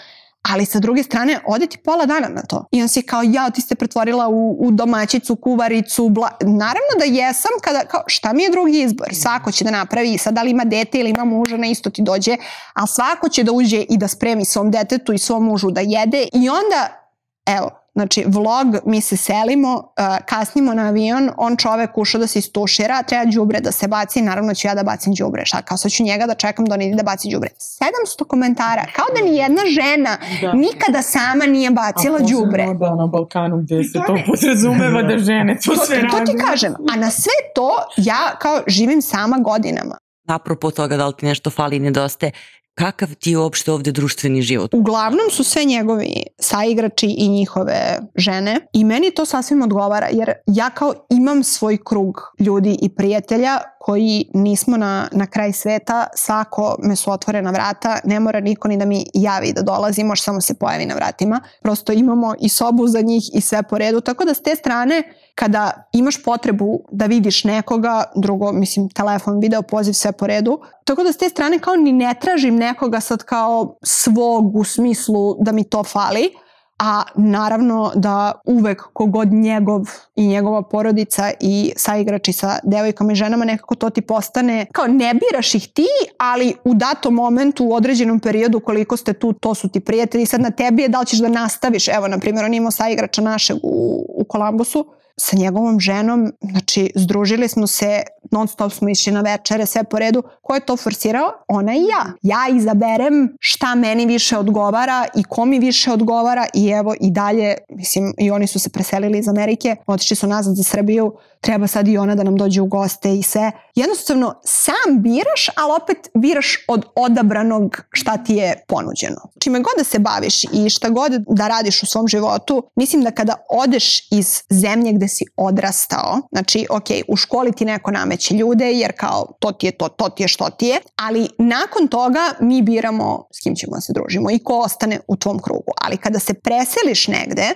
Ali sa druge strane, ode ti pola dana na to. I on si kao, ja, ti ste pretvorila u, u domaćicu, kuvaricu, bla... Naravno da jesam, kada, kao, šta mi je drugi izbor? Svako će da napravi, sad da li ima dete ili ima muža, na isto ti dođe, ali svako će da uđe i da spremi svom detetu i svom mužu da jede i onda, evo, Znači, vlog, mi se selimo, uh, kasnimo na avion, on čovek ušao da se istušira, treba džubre da se baci, naravno ću ja da bacim džubre. Šta, kao sad ću njega da čekam da on ide da baci džubre. 700 komentara, kao da ni jedna žena da. nikada sama nije bacila džubre. A da na Balkanu gde se to podrazumeva da žene to, to sve rade. To ti kažem, a na sve to ja kao živim sama godinama. Apropo toga da li ti nešto fali i nedostaje, Kakav ti je uopšte ovde društveni život? Uglavnom su sve njegovi saigrači i njihove žene i meni to sasvim odgovara jer ja kao imam svoj krug ljudi i prijatelja koji nismo na, na kraj sveta, svako me su otvorena vrata, ne mora niko ni da mi javi da dolazi, može samo se pojavi na vratima. Prosto imamo i sobu za njih i sve po redu, tako da s te strane kada imaš potrebu da vidiš nekoga, drugo, mislim, telefon, video, poziv, sve po redu, tako da s te strane kao ni ne tražim nekoga sad kao svog u smislu da mi to fali, a naravno da uvek kogod njegov i njegova porodica i saigrači sa devojkama i ženama nekako to ti postane kao ne biraš ih ti, ali u datom momentu u određenom periodu koliko ste tu, to su ti prijatelji. Sad na tebi je da li ćeš da nastaviš. Evo, na primjer, on imao saigrača našeg u, u Kolambusu sa njegovom ženom, znači združili smo se, non stop smo išli na večere, sve po redu. Ko je to forsirao? Ona i ja. Ja izaberem šta meni više odgovara i ko mi više odgovara i evo i dalje, mislim, i oni su se preselili iz Amerike, otišli su nazad za Srbiju, treba sad i ona da nam dođe u goste i sve. Jednostavno, sam biraš, ali opet biraš od odabranog šta ti je ponuđeno. Čime god da se baviš i šta god da radiš u svom životu, mislim da kada odeš iz zemlje gde si odrastao, znači, ok, u školi ti neko nameće ljude, jer kao to ti je to, to ti je što ti je, ali nakon toga mi biramo s kim ćemo da se družimo i ko ostane u tvom krugu. Ali kada se preseliš negde,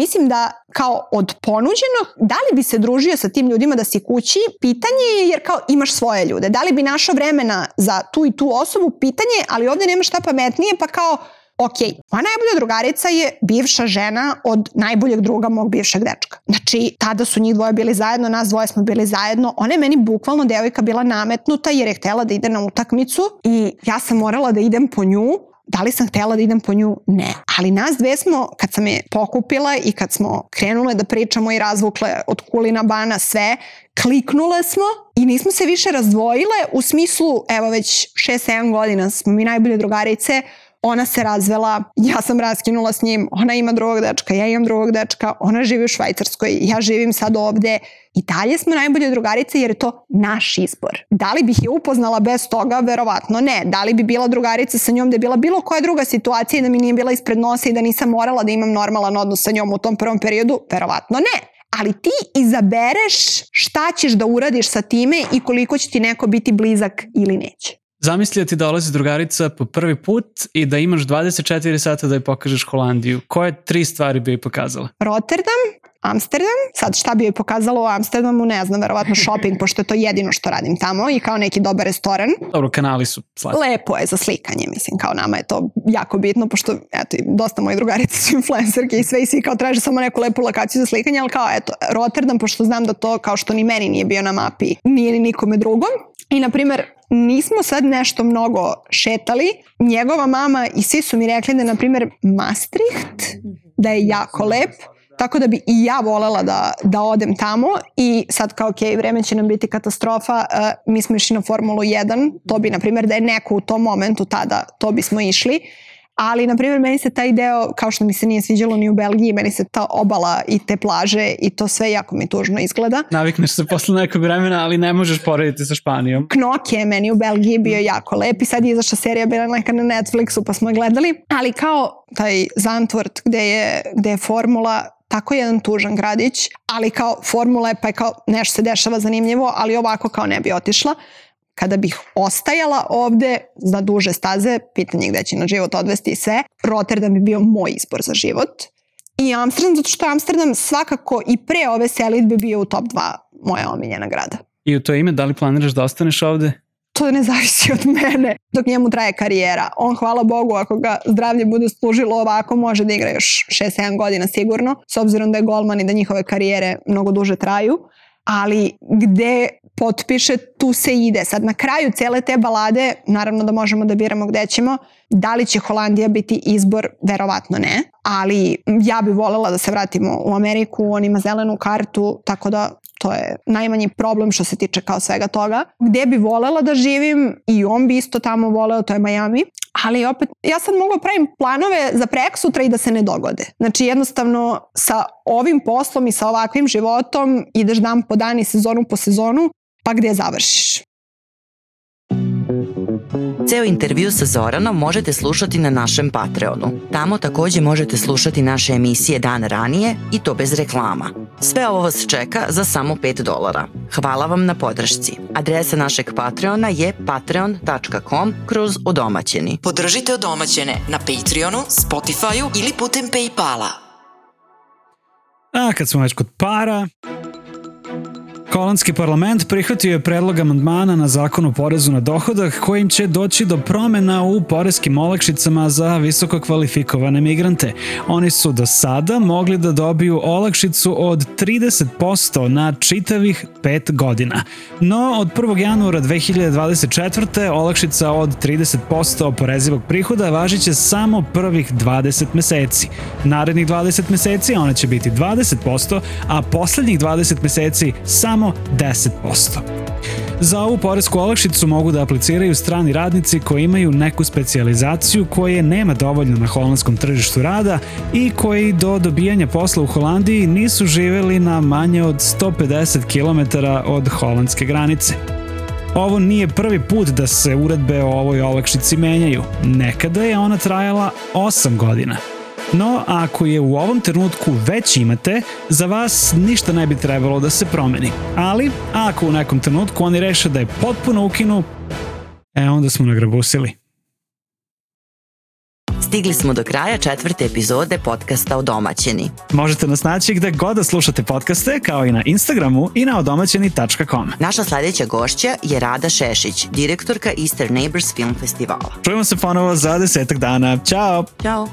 mislim da kao od ponuđenog, da li bi se družio sa tim ljudima da si kući, pitanje je jer kao imaš svoje ljude. Da li bi našao vremena za tu i tu osobu, pitanje, ali ovde nema šta pametnije, pa kao ok, moja najbolja drugarica je bivša žena od najboljeg druga mog bivšeg dečka. Znači, tada su njih dvoje bili zajedno, nas dvoje smo bili zajedno. Ona je meni bukvalno devojka bila nametnuta jer je htela da ide na utakmicu i ja sam morala da idem po nju Da li sam htela da idem po nju? Ne. Ali nas dve smo, kad sam je pokupila i kad smo krenule da pričamo i razvukle od kulina bana sve, kliknule smo i nismo se više razdvojile u smislu, evo već 6-7 godina smo mi najbolje drugarice, ona se razvela, ja sam raskinula s njim, ona ima drugog dečka, ja imam drugog dečka, ona živi u Švajcarskoj, ja živim sad ovde i dalje smo najbolje drugarice jer je to naš izbor. Da li bih je upoznala bez toga? Verovatno ne. Da li bi bila drugarica sa njom da je bila bilo koja druga situacija i da mi nije bila ispred nosa i da nisam morala da imam normalan odnos sa njom u tom prvom periodu? Verovatno ne ali ti izabereš šta ćeš da uradiš sa time i koliko će ti neko biti blizak ili neće. Zamisli da ti dolazi drugarica po prvi put i da imaš 24 sata da je pokažeš Holandiju. Koje tri stvari bi joj pokazala? Rotterdam, Amsterdam. Sad šta bi joj pokazalo u Amsterdamu, ne znam, verovatno shopping, pošto je to jedino što radim tamo i kao neki dobar restoran. Dobro, kanali su slatki. Lepo je za slikanje, mislim, kao nama je to jako bitno, pošto, eto, i dosta moji drugarice su influencerke i sve i svi kao traže samo neku lepu lokaciju za slikanje, ali kao, eto, Rotterdam, pošto znam da to, kao što ni meni nije bio na mapi, nije ni nikome drugom. I, na primer, nismo sad nešto mnogo šetali. Njegova mama i svi su mi rekli da, na primer, Maastricht, da je jako lep, Tako da bi i ja volela da, da odem tamo i sad kao ok, vreme će nam biti katastrofa, uh, mi smo išli na Formulu 1, to bi na primjer da je neko u tom momentu tada, to bismo išli, ali na primjer meni se taj deo, kao što mi se nije sviđalo ni u Belgiji, meni se ta obala i te plaže i to sve jako mi tužno izgleda. Navikneš se posle nekog vremena, ali ne možeš porediti sa Španijom. Knok je meni u Belgiji bio jako lep i sad je izašla serija bila neka na Netflixu pa smo gledali, ali kao taj Zandvoort gde je, gde je formula tako jedan tužan gradić, ali kao formula je pa je kao nešto se dešava zanimljivo, ali ovako kao ne bi otišla. Kada bih ostajala ovde za duže staze, pitanje gde će na život odvesti i sve, Rotterdam bi bio moj izbor za život. I Amsterdam, zato što Amsterdam svakako i pre ove selitbe bio u top 2 moja omiljena grada. I u to ime, da li planiraš da ostaneš ovde? To ne zavisi od mene dok njemu traje karijera. On, hvala Bogu, ako ga zdravlje bude služilo ovako, može da igra još 6-7 godina sigurno, s obzirom da je golman i da njihove karijere mnogo duže traju. Ali gde potpiše, tu se ide. Sad na kraju cele te balade, naravno da možemo da biramo gde ćemo, da li će Holandija biti izbor, verovatno ne, ali ja bi volela da se vratimo u Ameriku, on ima zelenu kartu, tako da to je najmanji problem što se tiče kao svega toga. Gde bi volela da živim i on bi isto tamo voleo, to je Miami. Ali opet, ja sad mogu da pravim planove za prek sutra i da se ne dogode. Znači jednostavno sa ovim poslom i sa ovakvim životom ideš dan po dan i sezonu po sezonu, pa gde završiš. Ceo intervju sa Zoranom možete slušati na našem Patreonu. Tamo takođe možete slušati naše emisije dan ranije i to bez reklama. Sve ovo vas čeka za samo 5 dolara. Hvala vam na podršci. Adresa našeg Patreona je patreon.com kroz odomaćeni. Podržite odomaćene na Patreonu, Spotifyu ili putem Paypala. A kad smo već kod para, Holandski parlament prihvatio je predlog amandmana na zakon o porezu na dohodak kojim će doći do promena u poreskim olakšicama za visoko kvalifikovane migrante. Oni su do sada mogli da dobiju olakšicu od 30% na čitavih 5 godina. No, od 1. januara 2024. olakšica od 30% oporezivog prihoda važiće samo prvih 20 meseci. Narednih 20 meseci ona će biti 20%, a poslednjih 20 meseci samo samo 10%. Za ovu poresku olakšicu mogu da apliciraju strani radnici koji imaju neku specijalizaciju koje nema dovoljno na holandskom tržištu rada i koji do dobijanja posla u Holandiji nisu živeli na manje od 150 km od holandske granice. Ovo nije prvi put da se uredbe o ovoj olakšici menjaju. Nekada je ona trajala 8 godina – No, ako je u ovom trenutku već imate, za vas ništa ne bi trebalo da se promeni. Ali, ako u nekom trenutku oni reše da je potpuno ukinu, e onda smo nagrabusili. Stigli smo do kraja četvrte epizode podcasta Odomaćeni. Možete nas naći gde god da slušate podcaste, kao i na Instagramu i na odomaćeni.com. Naša sledeća gošća je Rada Šešić, direktorka Eastern Neighbors Film Festivala. Čujemo se ponovo za desetak dana. Ćao! Ćao!